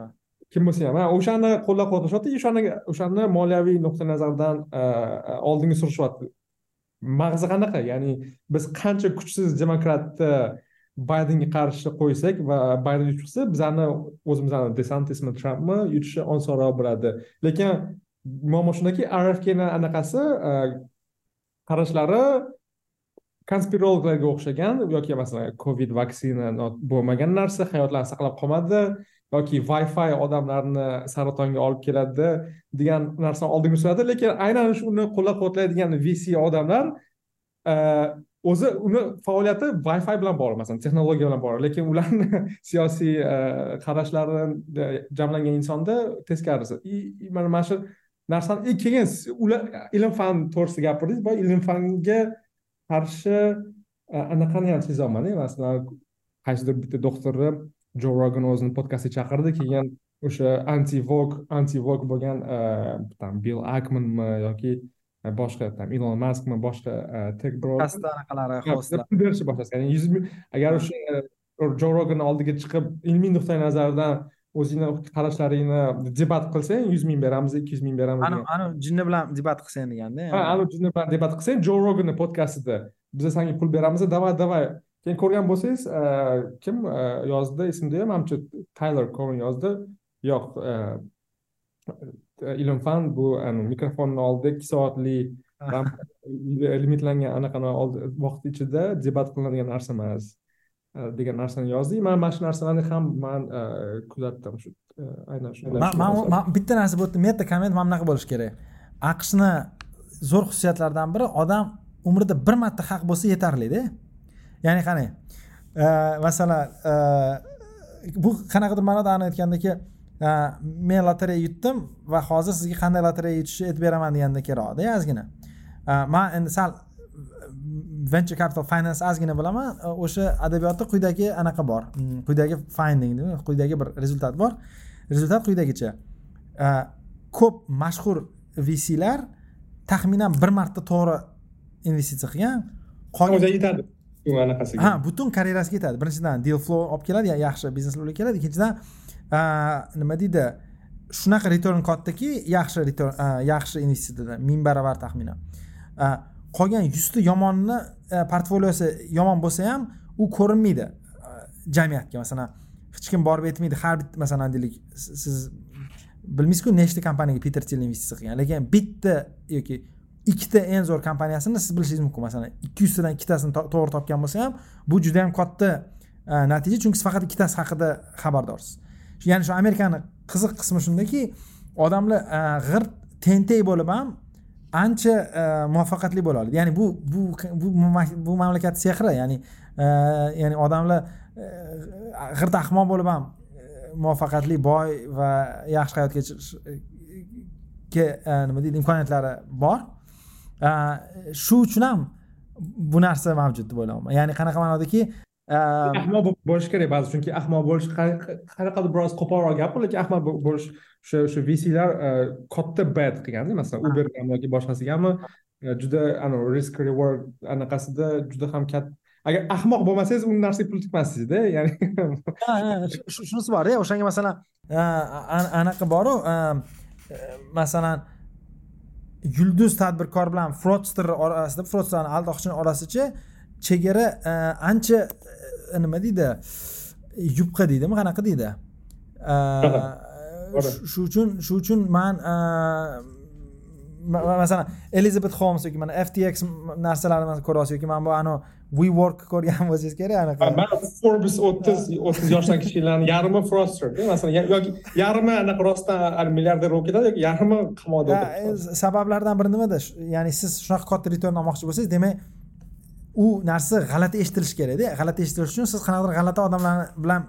kim bo'lsa ham. Ha o'shani qo'llab quvvatlashyapti o'shani o'shani moliyaviy nuqtai nazardan e, e, oldinga surishyapti mag'zi qanaqa? Ya'ni biz qancha kuchsiz demokratni baydenga qarshi qo'ysak va bayden yutqizsa bizani o'zimizni desantismi trampmi yutishi osonroq bo'ladi. Lekin muammo shundaki rfkni anaqasi e, qarashlari konspirologlarga o'xshagan yoki masalan covid vaksina bo'lmagan narsa hayotlarni saqlab qolmadi. Yoki wi fi odamlarni saratonga olib keladi degan narsani oldinga suradi lekin aynan shuni qo'llab quvvatlaydigan vc odamlar e, o'zi uni faoliyati wi fi bilan bog'liq masalan texnologiya bilan bog'liq. Lekin ularni siyosiy e, qarashlari jamlangan insonda teskarisi. Mana mana shu narsani keyin ular ilm fan to'g'risida gapirdingiz. Boya ilm fanga qarshi e, anaqani ham sezyapman masalan qaysidir bitta doktorni jo rogan o'zini podkastga chaqirdi keyin o'sha anti vok anti vok bo'lgan там bill akmanmi yoki boshqa там ilon maskmi boshqa tek anaqalari berishni boshlasa ya'ni yuz agar o'sha jo rogan oldiga chiqib ilmiy nuqtai nazardan o'zingni qarashlaringni debat qilsang yuz ming beramiz ikki yuz ming beramiz anavi jinni bilan debat qilsang deganda ha anavi jinni bilan debat qilsang jo roganni podkastida biza senga pul beramiz давай давай keyin ko'rgan bo'lsangiz e, kim e, yozdi esimda yo'q manimcha tayler koven yozdi. Yo'q e, ilm fan bu mikrofonni oldida ikki soatli limitlangan anaqa vaqt ichida debat qilinadigan narsa emas degan narsani yozdik man mana shu narsalarni ham man kuzatdim shu aynan shu man bitta narsa bu yerda meta komment mana bunaqa bo'lishi kerak. Aqshni zo'r xususiyatlaridan biri odam umrida bir marta haq bo'lsa yetarlida ya'ni qarang e, masalan e, bu qanaqadir ma'noda ani aytgandaki e, men lotereya yutdim va hozir sizga qanday lotereya yutishni aytib beraman deganda kerakda ozgina man endi sal venture capital finance ozgina bilaman o'sha adabiyotda quyidagi anaqa bor. Mm, quyidagi finding quyidagi bir rezultat bor. Rezultat quyidagicha ko'p mashhur vclar taxminan bir marta to'g'ri investitsiya qilgan qolgan yetadi. Anaqasiga ha butun karyerasiga ketadi. Birinchidan deal flow olib keladi yaxshi bizneslar keladi. Ikkinchidan nima deydi? Shunaqa return kattaki yaxshi return yaxshi investitsiyadan ming baravar taxminan. Qolgan yuzta yomonni portfoliosi yomon bo'lsa ham u ko'rinmaydi jamiyatga. Masalan hech kim borib aytmaydi har bitta masalan deylik siz bilmaysizku nechta kompaniyaga peter til investitsiya qilgan lekin bitta yoki ikkita eng zo'r kompaniyasini siz bilishingiz mumkin. Masalan ikki yuztadan ikkitasini to'g'ri topgan bo'lsa ham bu juda yam katta e, natija chunki siz faqat ikkitasi haqida xabardorsiz. Ya'ni shu amerikani qiziq qismi shundaki odamlar e, g'irt tentak bo'lib ham ancha e, muvaffaqiyatli bo'la oladi. Ya'ni bu bu bu bu mamlakat sehri ya'ni ya'ni odamlar g'irt ahmoq bo'lib ham muvaffaqiyatli boy va yaxshi hayot kechirishga nima deydi imkoniyatlari bor. Shu uchun ham bu narsa mavjud deb o'ylayman ya'ni qanaqa ma'nodaki ahmoq bo'lish kerak ba'zi chunki ahmoq bo'lish qanaqadir biroz qo'polroq gap lekin ahmoq bo'lish o'sha o'sha vclar katta bet qilganda masalan ubergami yoki boshqasigami juda anavi risk reward anaqasida juda ham katta agar ahmoq bo'lmasangiz u narsaga pul tikmassizda ya'ni shunisi borda o'shanga masalan anaqa boru masalan yulduz tadbirkor bilan fraudster orasida fraudsterni aldoqchini orasicha chegara ancha nima deydi yupqa deydimi qanaqa deydi? Shu uchun shu uchun man masalan elizabet holmes yoki mana ftx narsalarini ko'ryapsiz yoki mana bu anavi WeWork ko'rgan bo'lsangiz kerak anaqa? Man forbes o'ttiz o'ttiz yoshdan kichiklarni yarmi fraudster masalan yoki yarmi anaqa rostdan milliarder bo'lib ketadi yoki yarmi qamoqda sabablardan biri nimada? Ya'ni siz shunaqa katta return olmoqchi bo'lsangiz demak u narsa g'alati eshitilishi kerakda g'alati eshitilishi uchun siz qanaqadir g'alati odamlar bilan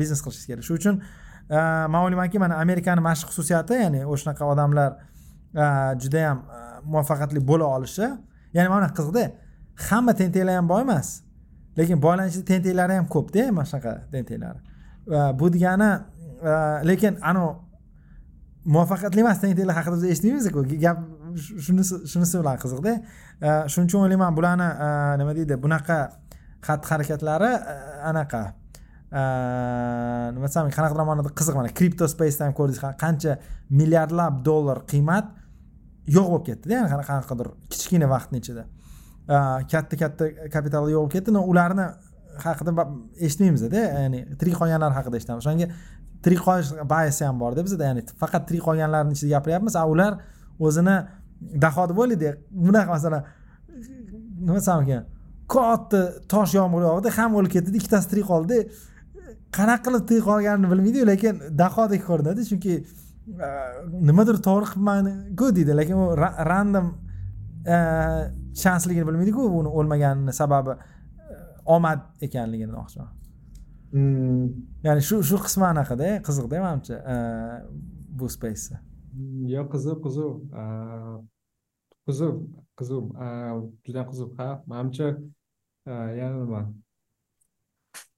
biznes qilishingiz kerak. Shuning uchun man o'ylaymanki mana amerikani mana shu xususiyati ya'ni o'shanaqa odamlar judayam muvaffaqiyatli bo'la olishi ya'ni mana bunaqa qiziqda hamma tentaklar ham boy emas. Lekin boylarni ichida tentaklari ham ko'pda mana shunaqa tentaklar. Bu degani lekin anavi muvaffaqiyatli emas tentaklar haqida biz eshitmaymizku. Gap shunisi shunisi bilan qiziqda e, shuning uchun o'ylayman bularni e, nima deydi bunaqa xatti harakatlari e, anaqa. Nima desam qanaqadir ma'noda qiziq mana kripto spaceda ham ko'rdingiz qancha milliardlab dollar qiymat yo'q bo'lib ketdida ya'ni qanaqadir kichkina vaqtni ichida. Katta katta kapitalga yo'q bo'lib ketdi ularni haqida eshitmaymizda ya'ni tirik qolganlar haqida eshitamiz. O'shanga tirik qolish bayasi ham borda bizada ya'ni faqat tirik qolganlarni ichida gapiryapmiz a ular o'zini daho deb. O'ylaydi bunaqa masalan nima desam ekan katta tosh yomg'ir yog'di hamma o'lib ketdida ikkitasi tirik qoldida qanaqa qilib tirik qolganini bilmaydiyu lekin dahodek ko'rinadi chunki e, nimadir to'g'ri qilibmanku deydi. Lekin u random e, chansligini bilmaydiku uni o'lmaganini sababi omad ekanligini demoqchiman. Hmm. ya'ni shu shu qismi anaqada qiziqda manimcha bu spaceni yo'q qiziq qiziq. Qiziq qiziq. Juda qiziq. Ha manimcha yana nima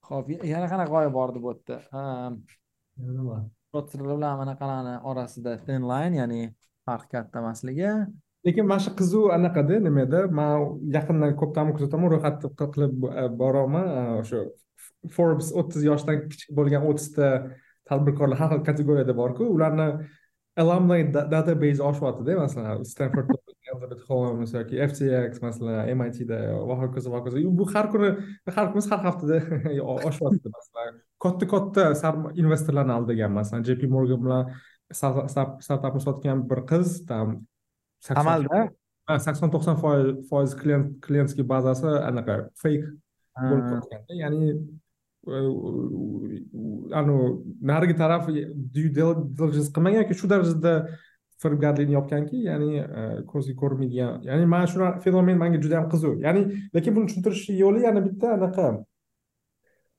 ho'p yana qanaqa g'oya bor deb o'tdi yana nima bilan anaqalarni orasida thin line ya'ni farq katta emasligi lekin mana shu qiziq anaqada nimada? Man yaqindan ko'pdan kuzataman ro'yxatni qilib e, boryapman e, o'sha forbes o'ttiz yoshdan kichik bo'lgan o'ttizta tadbirkorlar har xil kategoriyada borku. Ularni alumni database oshyaptida masalan stanford elizabeth holmes yoki ftx masalan mitda va hokazo va hokazo bu har kuni har kuni har haftada oshyapti masalan. Katta katta investorlarni aldagan masalan jp morgan bilan startapni sotgan bir qiz там amalda sakson to'qson. Foiz klient klientskiy bazasi anaqa fake bo'lib qolganda ya'ni anavi narigi taraf due diligence qilmagan yoki shu darajada firibgarlikni yopganki ya'ni ko'zga ko'rinmaydigan ya'ni mana shu fenomen manga juda yam qiziq. Ya'ni lekin buni tushuntirish yo'li yana bitta anaqa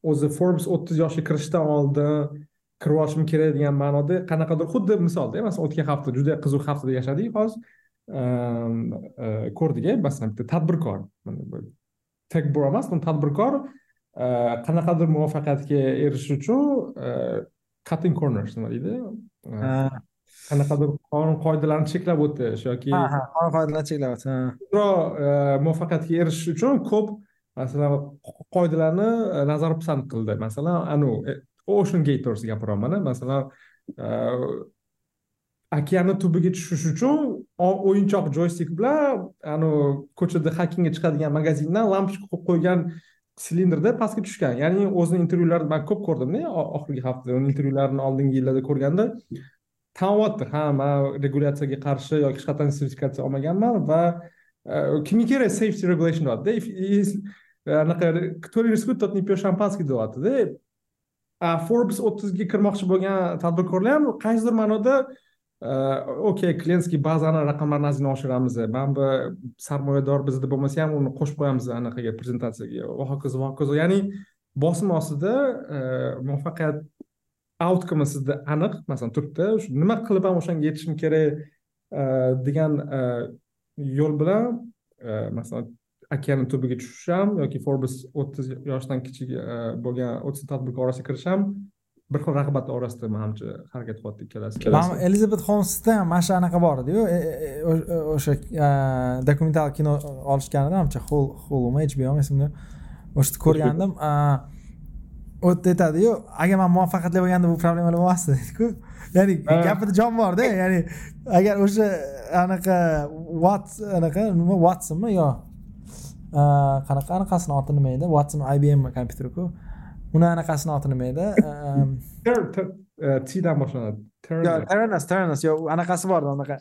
o'zi forbes o'ttiz yoshga kirishdan oldin kirib olishim kerak degan ma'noda qanaqadir xuddi misolda masalan o'tgan hafta juda qiziq haftada yashadik hozir ko'rdik masalan bitta tadbirkor tek bro emas tadbirkor qanaqadir muvaffaqiyatga erishish uchun cutting corners nima deydi qanaqadir qonun qoidalarni cheklab o'tish yoki qonun qoidalarni cheklab o'tish muvaffaqiyatga erishish uchun ko'p masalan qoidalarni nazar pisand qildi masalan anavi ocean gate to'g'risida gapiryapman masalan okeanni tubiga tushish uchun o'yinchoq joystik bilan anavi ko'chada hakingga chiqadigan magazindan lampochka qo'yib qo'ygan silindrda pastga tushgan. Ya'ni o'zini intervyularida man ko'p ko'rdimda oxirgi hafta uni intervyularini oldingi yillarda ko'rganda tanyapti ha man regulyatsiyaga qarshi yoki hech qachon sertifikatsiya olmaganman va e, kimga kerak? Safety regulation deyaptida. E, anaqa кто рискует тот не пьет шампанский deyaptida. E, Forbes o'ttizga kirmoqchi bo'lgan tadbirkorlar ham qaysidir ma'noda okey klientskiy bazani raqamlarini ozgina oshiramiz. Mana bu sarmoyador bizda bo'lmasa ham uni qo'shib qo'yamiz anaqaga prezentatsiyaga va hokazo va hokazo ya'ni bosim ostida muvaffaqiyat outcome sizda aniq masalan turibdi nima qilib ham o'shanga yetishim kerak degan yo'l bilan masalan okeanni tubiga tushish ham yoki forbes o'ttiz yoshdan kichik bo'lgan o'ttiz tadbirkor orasiga kirish ham bir xil rag'bat orasida manimcha harakat qilyapti ikkalasi. Man elizabet holmsda ham mana shu anaqa bor ediyu. E, e, e, o'sha dokumental kino olishganida manimcha holmi hbomi esimda o'sha ko'rgandim. u yerda aytadiyu agar man muvaffaqiyatli bo'lganda bu problemalar bo'lmasdi deydiku ya'ni gapida jon borda ya'ni agar o'sha anaqa wat anaqa nima watsonmi yo qanaqa anaqasini oti nima edi? Watson ibm kompyuteriku uni anaqasini oti nima edi tdan boshlanadi. Teranas yo'q anaqasi bor anaqa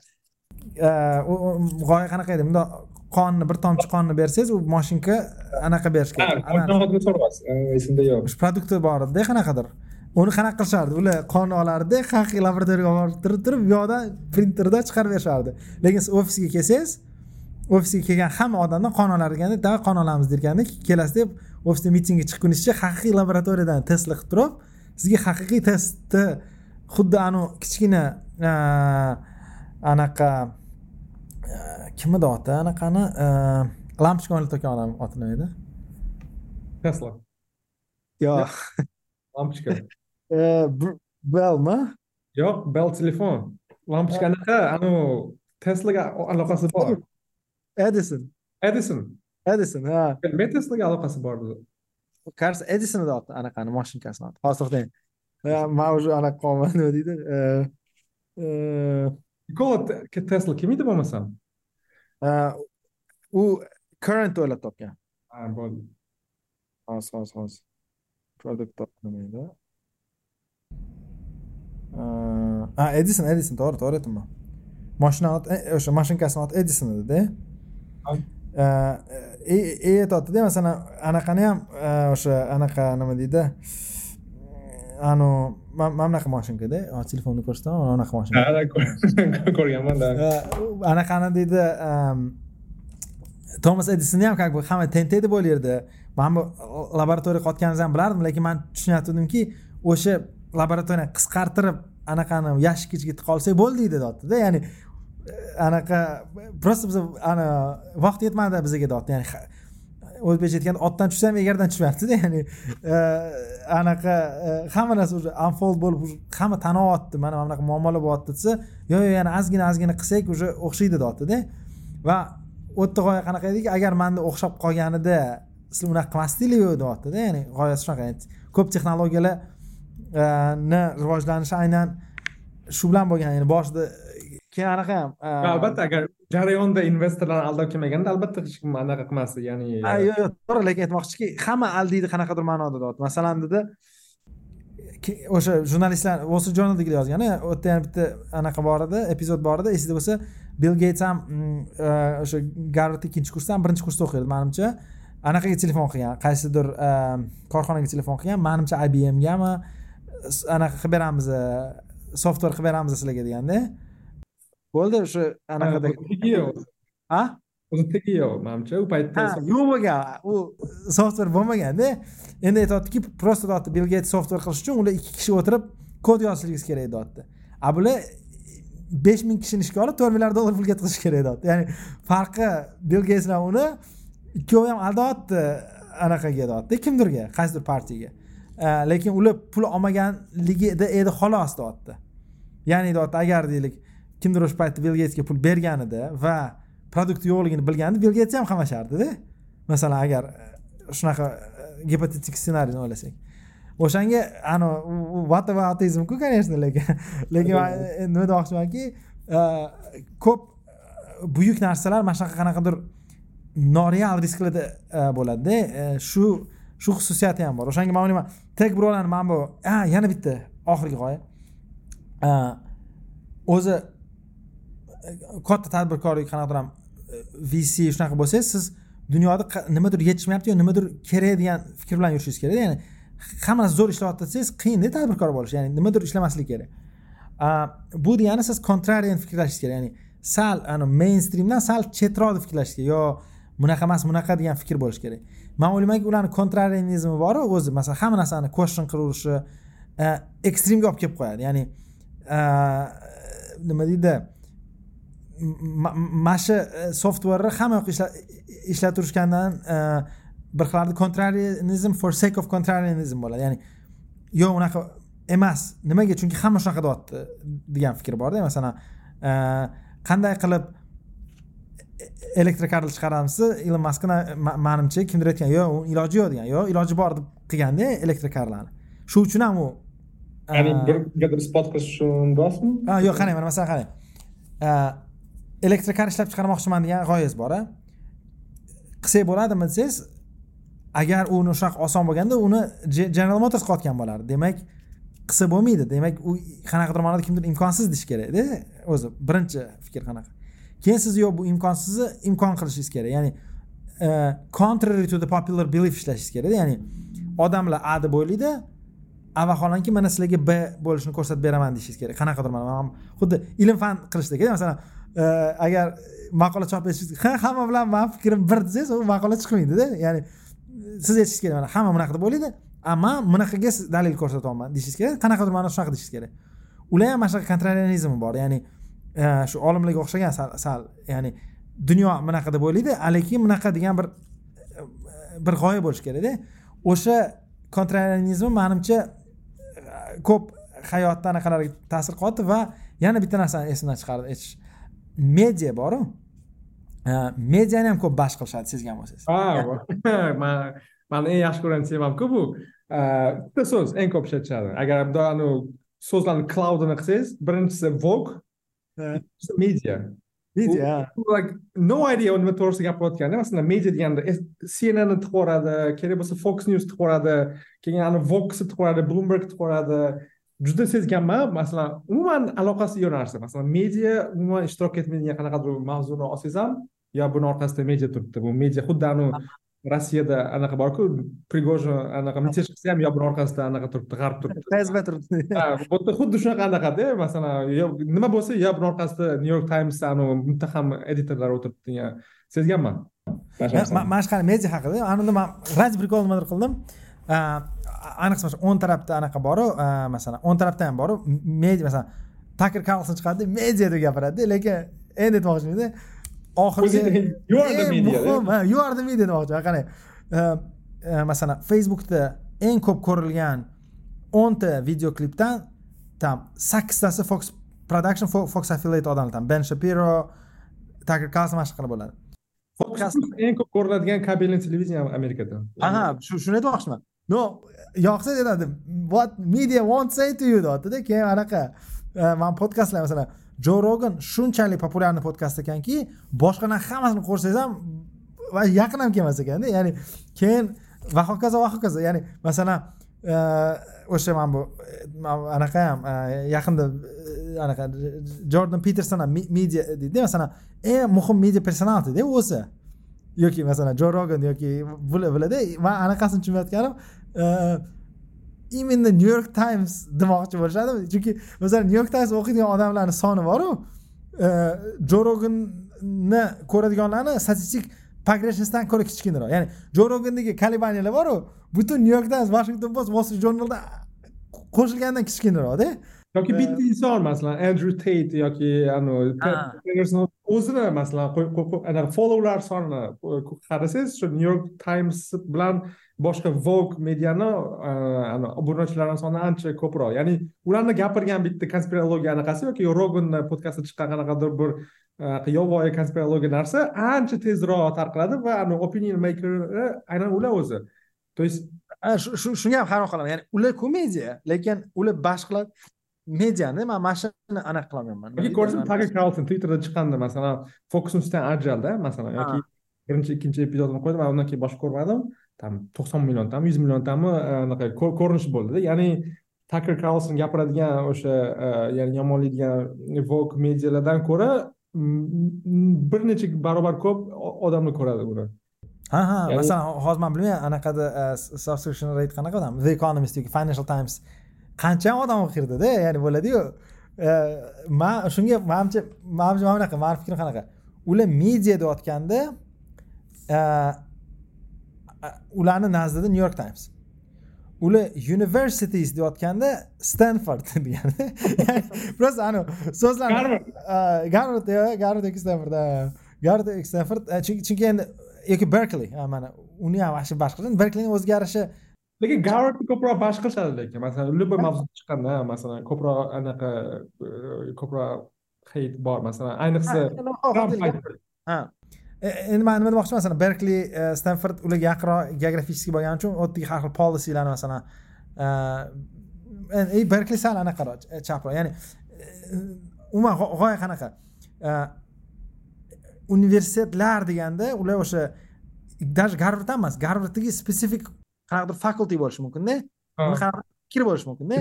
g'oya qanaqa edi? Bundoq qonni bir tomchi qonni bersangiz u moshinka anaqa berish kerak. Esimda yo'q. Shu produkti bor edida qanaqadir. Uni qanaqa qilishardi? Ular qonni olardida haqiqiy laboratoriyaga olib borib turib turib bu yoqdan printerda chiqarib berishardi lekin siz ofisga kelsangiz ofisga kelgan hamma odamdan qon olar давай qon olamiz derganda kelasizda ofisda mitingga chiqqunizcha haqiqiy laboratoriyadan testlar qilib turib sizga haqiqiy testni xuddi anavi kichkina anaqa kim edi oti? Anaqani lampochka o'rnatayotgan odam oti nima edi. Tesla. Yo'q. Lampochka belmi yo'q bell telefon. Lampochka anaqa anavi teslaga aloqasi bor. Edison. Edison edison ha. Men teslaga aloqasi bor кажется edison deyapti anaqani mashinkasini oti hozir to'xtang man уже anaqa qolman nima deydi nikola tesla kim edi bo'lmasam u current o'ylab topgan ha bo'ldi hozir hozir hozir produkt edi ha edison edison to'g'ri to'g'ri aytyapman mashina o'sha mashinkasini oti edison edida e aytyaptida masalan anaqani ham o'sha anaqa nima deydi anavi mana bunaqa mashinkada hozir telefonni ko'rsataman mana bunaqa mashina ko'rganmanda. Anaqani deydi tomas edisonni ham как бы hamma tentak deb o'ylardi man bu laboratoriyaga qotganimizni ham bilardim lekin man tushunayotgandimki o'sha laboratoriyani qisqartirib anaqani yashikka ichiga tiqa olsak bo'ldi deyaptida ya'ni anaqa просто biz ana vaqt yetmadi bizga deyapti ya'ni o'zbekcha aytganda otdan tushsam egardan tushmayaptida ya'ni e, anaqa e, hamma narsa уже unfold bo'lib hamma tanyapti mana mana bunaqa muammolar bo'lyapti desa yo'q yo'q yana ozgina ozgina qilsak уже o'xshaydi deyaptida va u yerda g'oya qanaqa ediki agar manda o'xshab qolganida sizlar unaqa qilmasdinglar deyaptida ya'ni g'oyasi shunaqa. Ko'p texnologiyalarni rivojlanishi aynan shu bilan bo'lgan ya'ni boshida keyin anaqa ham albatta agar jarayonda investorlarni aldab kelmaganda albatta hech kim anaqa qilmasdi ya'ni yo'q yo'q to'g'ri lekin aytmoqchiki hamma aldaydi qanaqadir ma'noda deyapti masalan dedi o'sha jurnalistlar wall street journaldagilar yozgan u yerda yana bitta anaqa bor edi epizod bor edi esingda bo'lsa bill geyts ham mm, e, o'sha garvard ikkinchi kursdan birinchi kursda o'qiydi manimcha. Anaqaga telefon qilgan qaysidir e, korxonaga telefon qilgan manimcha ibmgami anaqa qilib beramiz software qilib beramiz sizlarga deganda bo'ldi o'sha anaqada a o'zi tegi yo'q manimcha u paytda yo'q bo'lgan u software bo'lmaganda endi aytyaptiki просто deyapti bill geyts software qilish uchun ular ikki kishi o'tirib kod yozishligingiz kerak deyapti a bular besh ming kishini ishga olib to'rt milliard dollar pul ketkazish kerak deyapti ya'ni farqi bill geyts bilan uni ikkovi ham aldayapti anaqaga deyapti kimdirga qaysidir partiyaga lekin ular pul olmaganligida edi xolos deyapti ya'ni deyapti agar deylik kimdir o'sha paytda bill geytsga pul berganida va produkt yo'qligini bilganda bill geyts ham qamashardida masalan agar e, shunaqa e, gipotetik ssenariyni o'ylasak. O'shanga anavi vata va ateizmku конечно lekin lekin e, nima demoqchimanki ko'p buyuk narsalar mana shunaqa qanaqadir noreal risklarda bo'ladida shu shu xususiyati ham bor. O'shanga man o'ylayman tek birovlarni mana bu yana bitta oxirgi g'oya. O'zi katta tadbirkorlik qanaqadir ham e, vc shunaqa bo'lsangiz siz dunyoda nimadir yetishmayapti yo nimadir kerak degan fikr bilan yurishingiz kerak ya'ni hamma narsa zo'r ishlayapti desangiz qiyinda tadbirkor bo'lish ya'ni nimadir ishlamaslik kerak. Bu degani siz kontrarian fikrlashingiz kerak ya'ni sal ani mainstreamdan sal chetroqda fikrlash kerak yo bunaqa emas bunaqa degan fikr bo'lishi kerak. Man o'ylaymanki ularni kontrarianizmi boru o'zi masalan hamma narsani question qilaverishi e, ekstremga olib kelib qo'yadi. Ya'ni e, nima deydi? Mana shu e, softwareni hamma yoqqa ishlaturishgandan e, bir xil kontrarianizm for sake of contrarianism bo'ladi. Ya'ni yo'q unaqa emas nimaga? Chunki hamma shunaqa deyapti degan fikr borda. Masalan e, qanday qilib elektrokarni chiqaramiz ilon maskni manimcha kimdir aytgan yo'q uni iloji yo'q degan. Yo'q iloji bor deb qilganda elektrokarlarni shu uchun ham u ya'ni bir spot qilish uchun deyapsizmi yo'q qarang mana masalan qarang elektrokar ishlab chiqarmoqchiman degan g'oyangiz bor a? Qilsak bo'ladimi desangiz agar uni shunaqa oson bo'lganda uni general motors qilayotgan bo'lardi demak qilsa bo'lmaydi. Demak u qanaqadir ma'noda kimdir imkonsiz deyish kerakda o'zi birinchi fikr qanaqa? Keyin siz yo'q bu imkonsizni imkon qilishingiz kerak. Ya'ni uh, contrary to the popular belief ishlashingiz kerakda ya'ni odamlar a deb o'ylaydi a vaholanki mana sizlarga b bo'lishini ko'rsatib beraman deyishingiz kerak. Qanaqadir mana xuddi ilm fan qilishdek masalan agar maqola chop etishingiz ha hamma bilan mani fikrim bir desangiz u maqola chiqmaydida. Ya'ni siz aytishingiz kerak mana hamma bunaqa deb o'ylaydi ammo bunaqaga dalil ko'rsatyapman deyishingiz kerak. Qanaqadir ma'noda shunaqa deyishingiz kerak. Ular ham mana shunaqa kontrarianizm bor. Ya'ni e, shu olimlarga o'xshagan sal sal ya'ni dunyo bunaqa deb o'ylaydi lekin bunaqa degan bir e, bir g'oya bo'lishi kerakda. O'sha kontrarianizm manimcha e, ko'p hayotda anaqalarga ta'sir qilyapti va yana bitta narsani esimdan chiqardi aytish media boru? Mediani ham ko'p bash qilishadi sezgan bo'lsangiz ha man mani eng yaxshi ko'rgan temamku bu. Bitta so'z eng ko'p ishlatishadi. Agar so'zlarni cloudini qilsangiz birinchisi vogue media. Media like no idea nima to'g'risida gapirayotganda masalan media deganda cnnni tiqib yuboradi kerak bo'lsa fox news tiqib yuboradi keyin ani voxni tiqib yuboradi bloomberg tiqib yuboradi juda sezganman. Masalan umuman aloqasi yo'q narsa. Masalan media umuman ishtirok etmaydigan qanaqadir mavzuni olsangiz ham yo buni orqasida media turibdi. Bu media xuddi anavi rossiyada anaqa borku prigojin anaqa mitesh qilsa ham yo buni orqasida anaqa turibdi g'arb turibdi. Fsb turibdi? Ha bu yerda xuddi shunaqa anaqada masalan yo nima bo'lsa yo buni orqasida new york times anavi muttaham editorlar o'tiribdi. Degan sezganman. Mana shu media haqida. Ana unda man ради прикол nimadir qildim ayniqsa mana shu o'ng tarafda anaqa boru masalan o'ng tarafda ham boru media masalan taker karlson chiqadida media deb gapiradida lekin endi aytmoqchimanda oxirgi you are the media you are the media demoqchiman qarang masalan facebookda eng ko'p ko'rilgan o'nta video klipdan там sakkiztasi fox production fox affiliate odamlar tam ben shapiro taker karlson mana shu qilib bo'ladi eng ko'p ko'riladigan kabelniy televideniya amerikada. Aha shuni aytmoqchiman no yoqsa aytadi what media won't say to you deyaptida keyin anaqa e, man podkastlar masalan jo rogan shunchalik populyarniy podkast ekanki boshqalarni hammasini ko'rsangiz ham yaqin ham kelmas ekanda. Ya'ni keyin va hokazo va hokazo. Ya'ni masalan e, o'sha mana bu anaqa ham e, yaqinda anaqa jordan peterson ham media deydida masalan eng muhim media personalitida o'zi. Yoki masalan jo rogan yoki bularda man anaqasini tushunmayotganim именно e, nyu york times demoqchi bo'lishadi. Chunki masalan nyu york times o'qiydigan odamlarni soni boru e, jo roganni ko'radiganlarni statistik pogreshnisdan ko'ra kichkinaroq ya'ni jo rogandagi kolebaniyalar boru butun nyu york times washington post wall street journalda qo'shilgandan kichkinaroqda yoki bitta inson masalan andrew tate yoki o'zini masalan anaqa followlar sonini qarasangiz shu new york times bilan boshqa vogue mediani obunachilarni soni ancha ko'proq. Ya'ni ularni gapirgan bitta konspirologiya anaqasi yoki roganni podkastida chiqqan qanaqadir bir yovvoyi konspirologiya narsa ancha tezroq tarqaladi va opinion maker aynan ular o'zi. То есть shunga ham hayron qolaman. Ya'ni ular komediya lekin ular boshqa mediani man mana shuni anaqa qilolmayman yoki ko'rsin tager karlson twitterda chiqqanda masalan fokus newsdan ajraldi masalan yoki birinchi ikkinchi epizodini qo'ydi man undan keyin boshqa ko'rmadim. Там to'qson milliontami yuz milliontami anaqa ko'rinish bo'ldida ya'ni taker karlson gapiradigan o'sha ya'ni yomonlaydigan vok medialardan ko'ra bir necha barobar ko'p odamlar ko'radi uni. Ha ha masalan hozir man bilmayman anaqada subscription rate qanaqa odam? The economist yoki financial times qancha odam o'qirdida ya'ni bo'ladiyu man shunga manimcha manimcha mana bunaqa mani fikrim qanaqa? Ular media deyotganda ularni nazdida new york times. Ular universities deyotganda stanford degani просто anavi so'zlar garvard. garvard yoki stanford garvard yoki stanford chunki endi yoki berkli mana uni ham вообще boshqa berklini o'zgarishi lekin garvardni ko'proq bash qilishadi lekin masalan любой mavzu chiqqanda masalan ko'proq anaqa ko'proq heyt bor masalan ayniqsa ha endi man nima demoqchiman masalan berkli stanford ularga yaqinroq geografический bo'lgani uchun u yerdagi har xil policylarni masalan berkli sal anaqaroq chaproq ya'ni umuman g'oya qanaqa universitetlar deganda ular o'sha даже garvard ham emas garvarddagi spesifik qanaqadir faculty bo'lishi mumkinda. Uni qanaqa fikr bo'lishi mumkinda.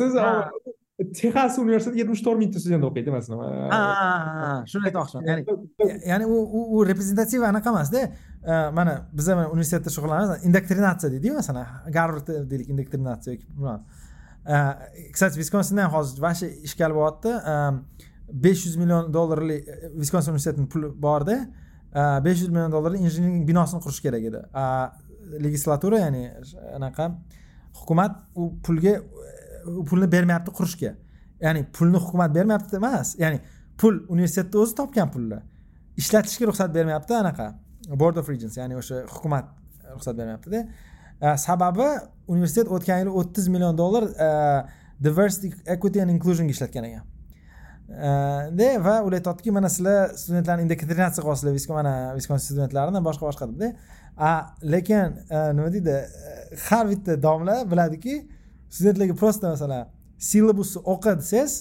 Siz texas universiteti yetmish to'rt mingta student o'qiydi masalan ha. Shuni aytmoqchiman. Ya'ni ya'ni u u reprezentativ anaqa emasda. Mana biza mana universitetda shug'ullanamiz. Indoktrinatsiya deydiyu masalan garvard deylik indoktrinatsiya yoki кстати viskonsinda ham hozir вообще ishkal bo'lyapti besh yuz million dollarlik viskonsin universitetini puli borda besh yuz million dollarlik injiniring binosini qurish kerak edi legislatura ya'ni anaqa hukumat u pulga u pulni bermayapti qurishga. Ya'ni pulni hukumat bermayapti emas ya'ni pul universitetni o'zi topgan pulni ishlatishga ruxsat bermayapti anaqa board of regents ya'ni o'sha hukumat ruxsat bermayaptida. E, sababi universitet o'tgan yili o'ttiz million dollar e, diversity equity and inclusionga ishlatgan ekan. De va ular aytyaptiki mana sizlar studentlarni indoktrinatsiya qilyapsizlar mana viskonsin studentlarini boshqa boshqa debda lekin nima deydi har bitta domla biladiki studentlarga просто masalan silabusni o'qi desangiz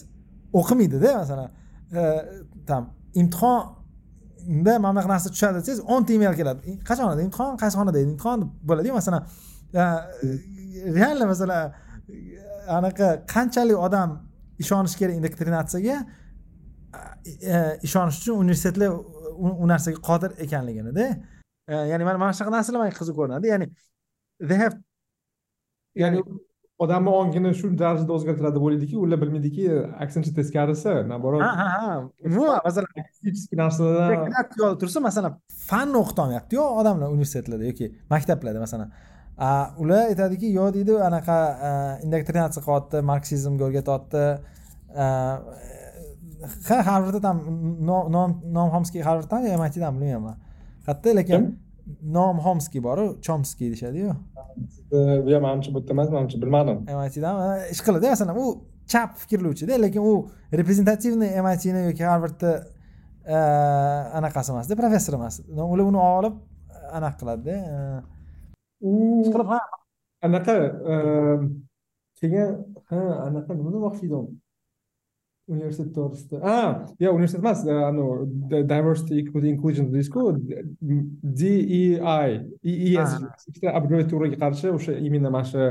o'qimaydida masalan там imtihonda mana bunaqa narsa tushadi desangiz o'nta email keladi qachon imtihon qaysi xonada imtihon deb bo'ladiyu masalan реально masalan anaqa qanchalik odam ishonishi kerak indoktrinatsiyaga ishonish uchun universitetlar u narsaga qodir ekanliginida ya'ni mana mana shunaqa narsalar manga qiziq ko'rinadi. Ya'ni they have ya'ni odamni ongini shu darajada o'zgartiradi deb o'ylaydiki ular bilmaydiki aksincha teskarisi наоборот ha ha umuman masalan narsalardan tursa masalan fanni o'qitolmayaptiyu odamlar universitetlarda yoki maktablarda masalan ular aytadiki yo deydi anaqa indoktrinatsiya qilyapti marksizmga o'rgatyapti ha harvardda tam nom xomskiy harvarddan yo mitdan bilmayman. Qayerda lekin nom xomskiy boru chomskiy deyishadiyu. Bu manimcha bu yerda emas manimcha bilmadim. Mitdan ish qiladi masalan u chap fikrlovchida lekin u reprezentativniy mitni yoki harvardni anaqasi emasda professor emas. Ular uni olib anaqa qiladida u anaqa keyin ha anaqa nima demoqchi edim? Universitet to'g'risida. A yo'q universitet emas anavi diversity equity inclusion deysizku dei ees ikkita abreviaturaga qarshi o'sha именно mana shu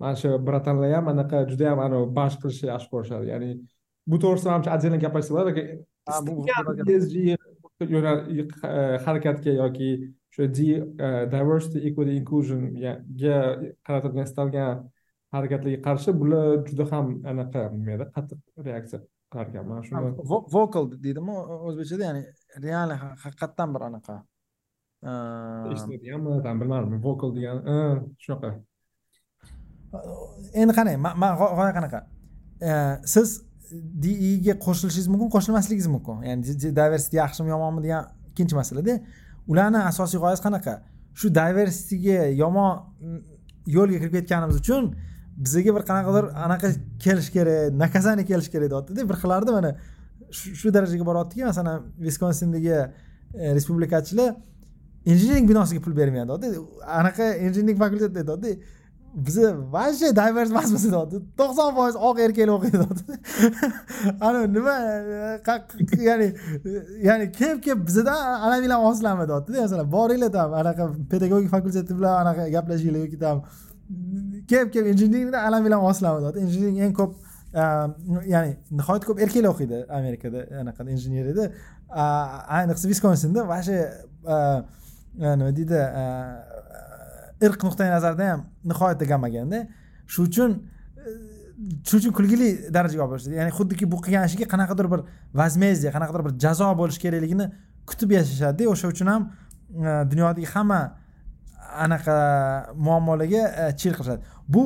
mana shu bratanlar ham anaqa judayam anavi bash qilishni yaxshi ko'rishadi. Ya'ni bu to'g'risida manimcha отдельно gaplashsa bo'ladi harakatga yoki shu diversity equity inclusionga qaratilgan istalgan harakatlarga qarshi bular juda ham anaqa nima edi qattiq reaksiya qilar ekan mana shuni vocal deydimi o'zbekchada? Ya'ni реально haqiqatdan bir anaqa. Eshitadiganmi bilmadim. Vocal degan shunaqa. Endi qarang man g'oya qanaqa? Siz diga qo'shilishingiz mumkin qo'shilmasligingiz mumkin. Ya'ni diversity yaxshimi yomonmi degan ikkinchi masalada ularni asosiy g'oyasi qanaqa? Shu diversityga yomon mm, yo'lga kirib ketganimiz uchun bizaga bir qanaqadir anaqa kelish kerak наказание kelish kerak deyaptida bir xillarda mana shu darajaga boryaptiki masalan viskonsindagi e, respublikachilar injiniring binosiga pul bermayapti anaqa injiniring fakultetida aytyapti bizni вообще divers emasmiz deyapti to'qson foiz oq erkaklar o'qiydi deyapti nima ya'ni ya'ni kelib kelib bizadan anavilar osilami deyaptida masalan boringlar там anaqa pedagogik fakulteti bilan anaqa gaplashinglar yoki там kelib kelib injiniringda anavilar osilami deyapti injiniring eng ko'p ehm, ya'ni nihoyat ko'p erkaklar o'qiydi amerikada anaqa injeneriyada ayniqsa viskonsinda вообще ehm, nima deydi ehm, irq nuqtai nazaridan ham nihoyatda gammaganda. Shuning uchun e, shuning uchun kulgili darajaga olib borishadi ya'ni xuddiki bu qilgan ishiga qanaqadir bir возмездие qanaqadir bir jazo bo'lishi kerakligini kutib yashashadida o'sha uchun ham e, dunyodagi hamma anaqa muammolarga e, chil qilishadi. Bu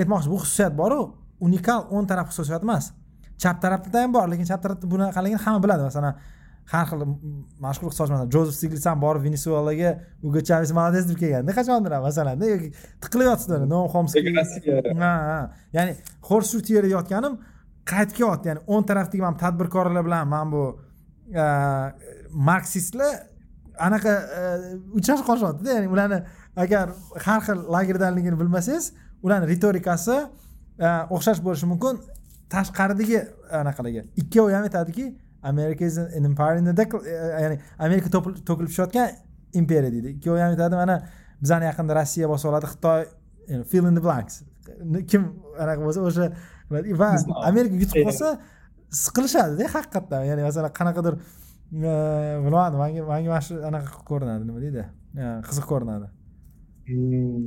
aytmoqchi bu xususiyat boru unikal o'ng taraf xususiyat emas. Chap tarafda ham bor lekin chap tarafda bunaqaligini hamma biladi. Masalan har xil mashhur iqtisodchilar jozef stiglits ham borib venesuelaga ugo chaves молодец deb kelganda qachondir masalanda yoki tiqilib yotibdi noam xomskiy ha ha. Ya'ni shu yerda yotganim qaytib kelyapti ya'ni o'ng tarafdagi mana tadbirkorlar bilan mana bu marksistlar anaqa uchrashib qolishyaptida. Ya'ni ularni agar har xil lagerdanligini bilmasangiz ularni ritorikasi o'xshash bo'lishi mumkin. Tashqaridagi anaqalarga ikkovi ham aytadiki america is an empire in the ya'ni amerika to'kilib tushayotgan imperiya deydi. Ikkovi ham aytadi mana bizani yaqinda rossiya bosib oladi xitoy fill in the blanks. Kim anaqa bo'lsa o'sha va amerika yutib qolsa siqilishadida haqiqatdan. Ya'ni masalan qanaqadir bilmadim manga manga mana shu anaqa ko'rinadi nima deydi? Qiziq ko'rinadi. Hmm.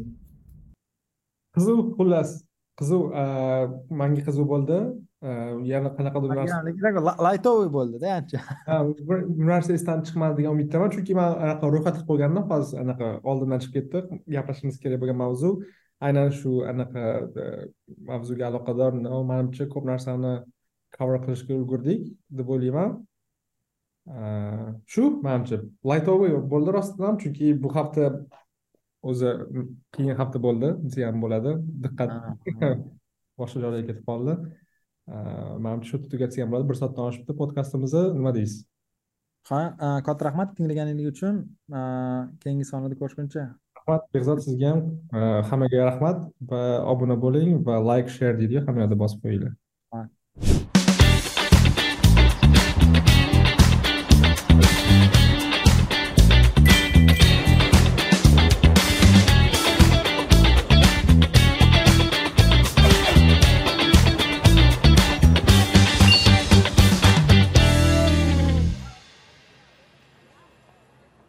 qiziq xullas. Qiziq manga qiziq bo'ldi yana qanaqadir laytoviy bo'ldida ancha bir narsa esdan chiqmadi degan umiddaman. Chunki man anaqa ro'yxat qilib qo'ygandim hozir anaqa oldindan chiqib ketdi. Gaplashishimiz kerak bo'lgan mavzu. Aynan shu anaqa mavzuga aloqador manimcha ko'p narsani cover qilishga ulgurdik deb o'ylayman. Shu manimcha. Laytoviy bo'ldi rostdan ham chunki bu hafta o'zi qiyin hafta bo'ldi. Desa ham bo'ladi. Diqqat boshqa joylarga ketib qoldi manimcha shu tugatsak ham bo'ladi bir soatdan oshibdi podkastimizni nima deysiz ha katta rahmat tinglaganinglar uchun keyingi sonlarda ko'rishguncha rahmat behzod sizga ham hammaga rahmat va obuna bo'ling va layk share deydiyu hamma yoqda bosib qo'yinglar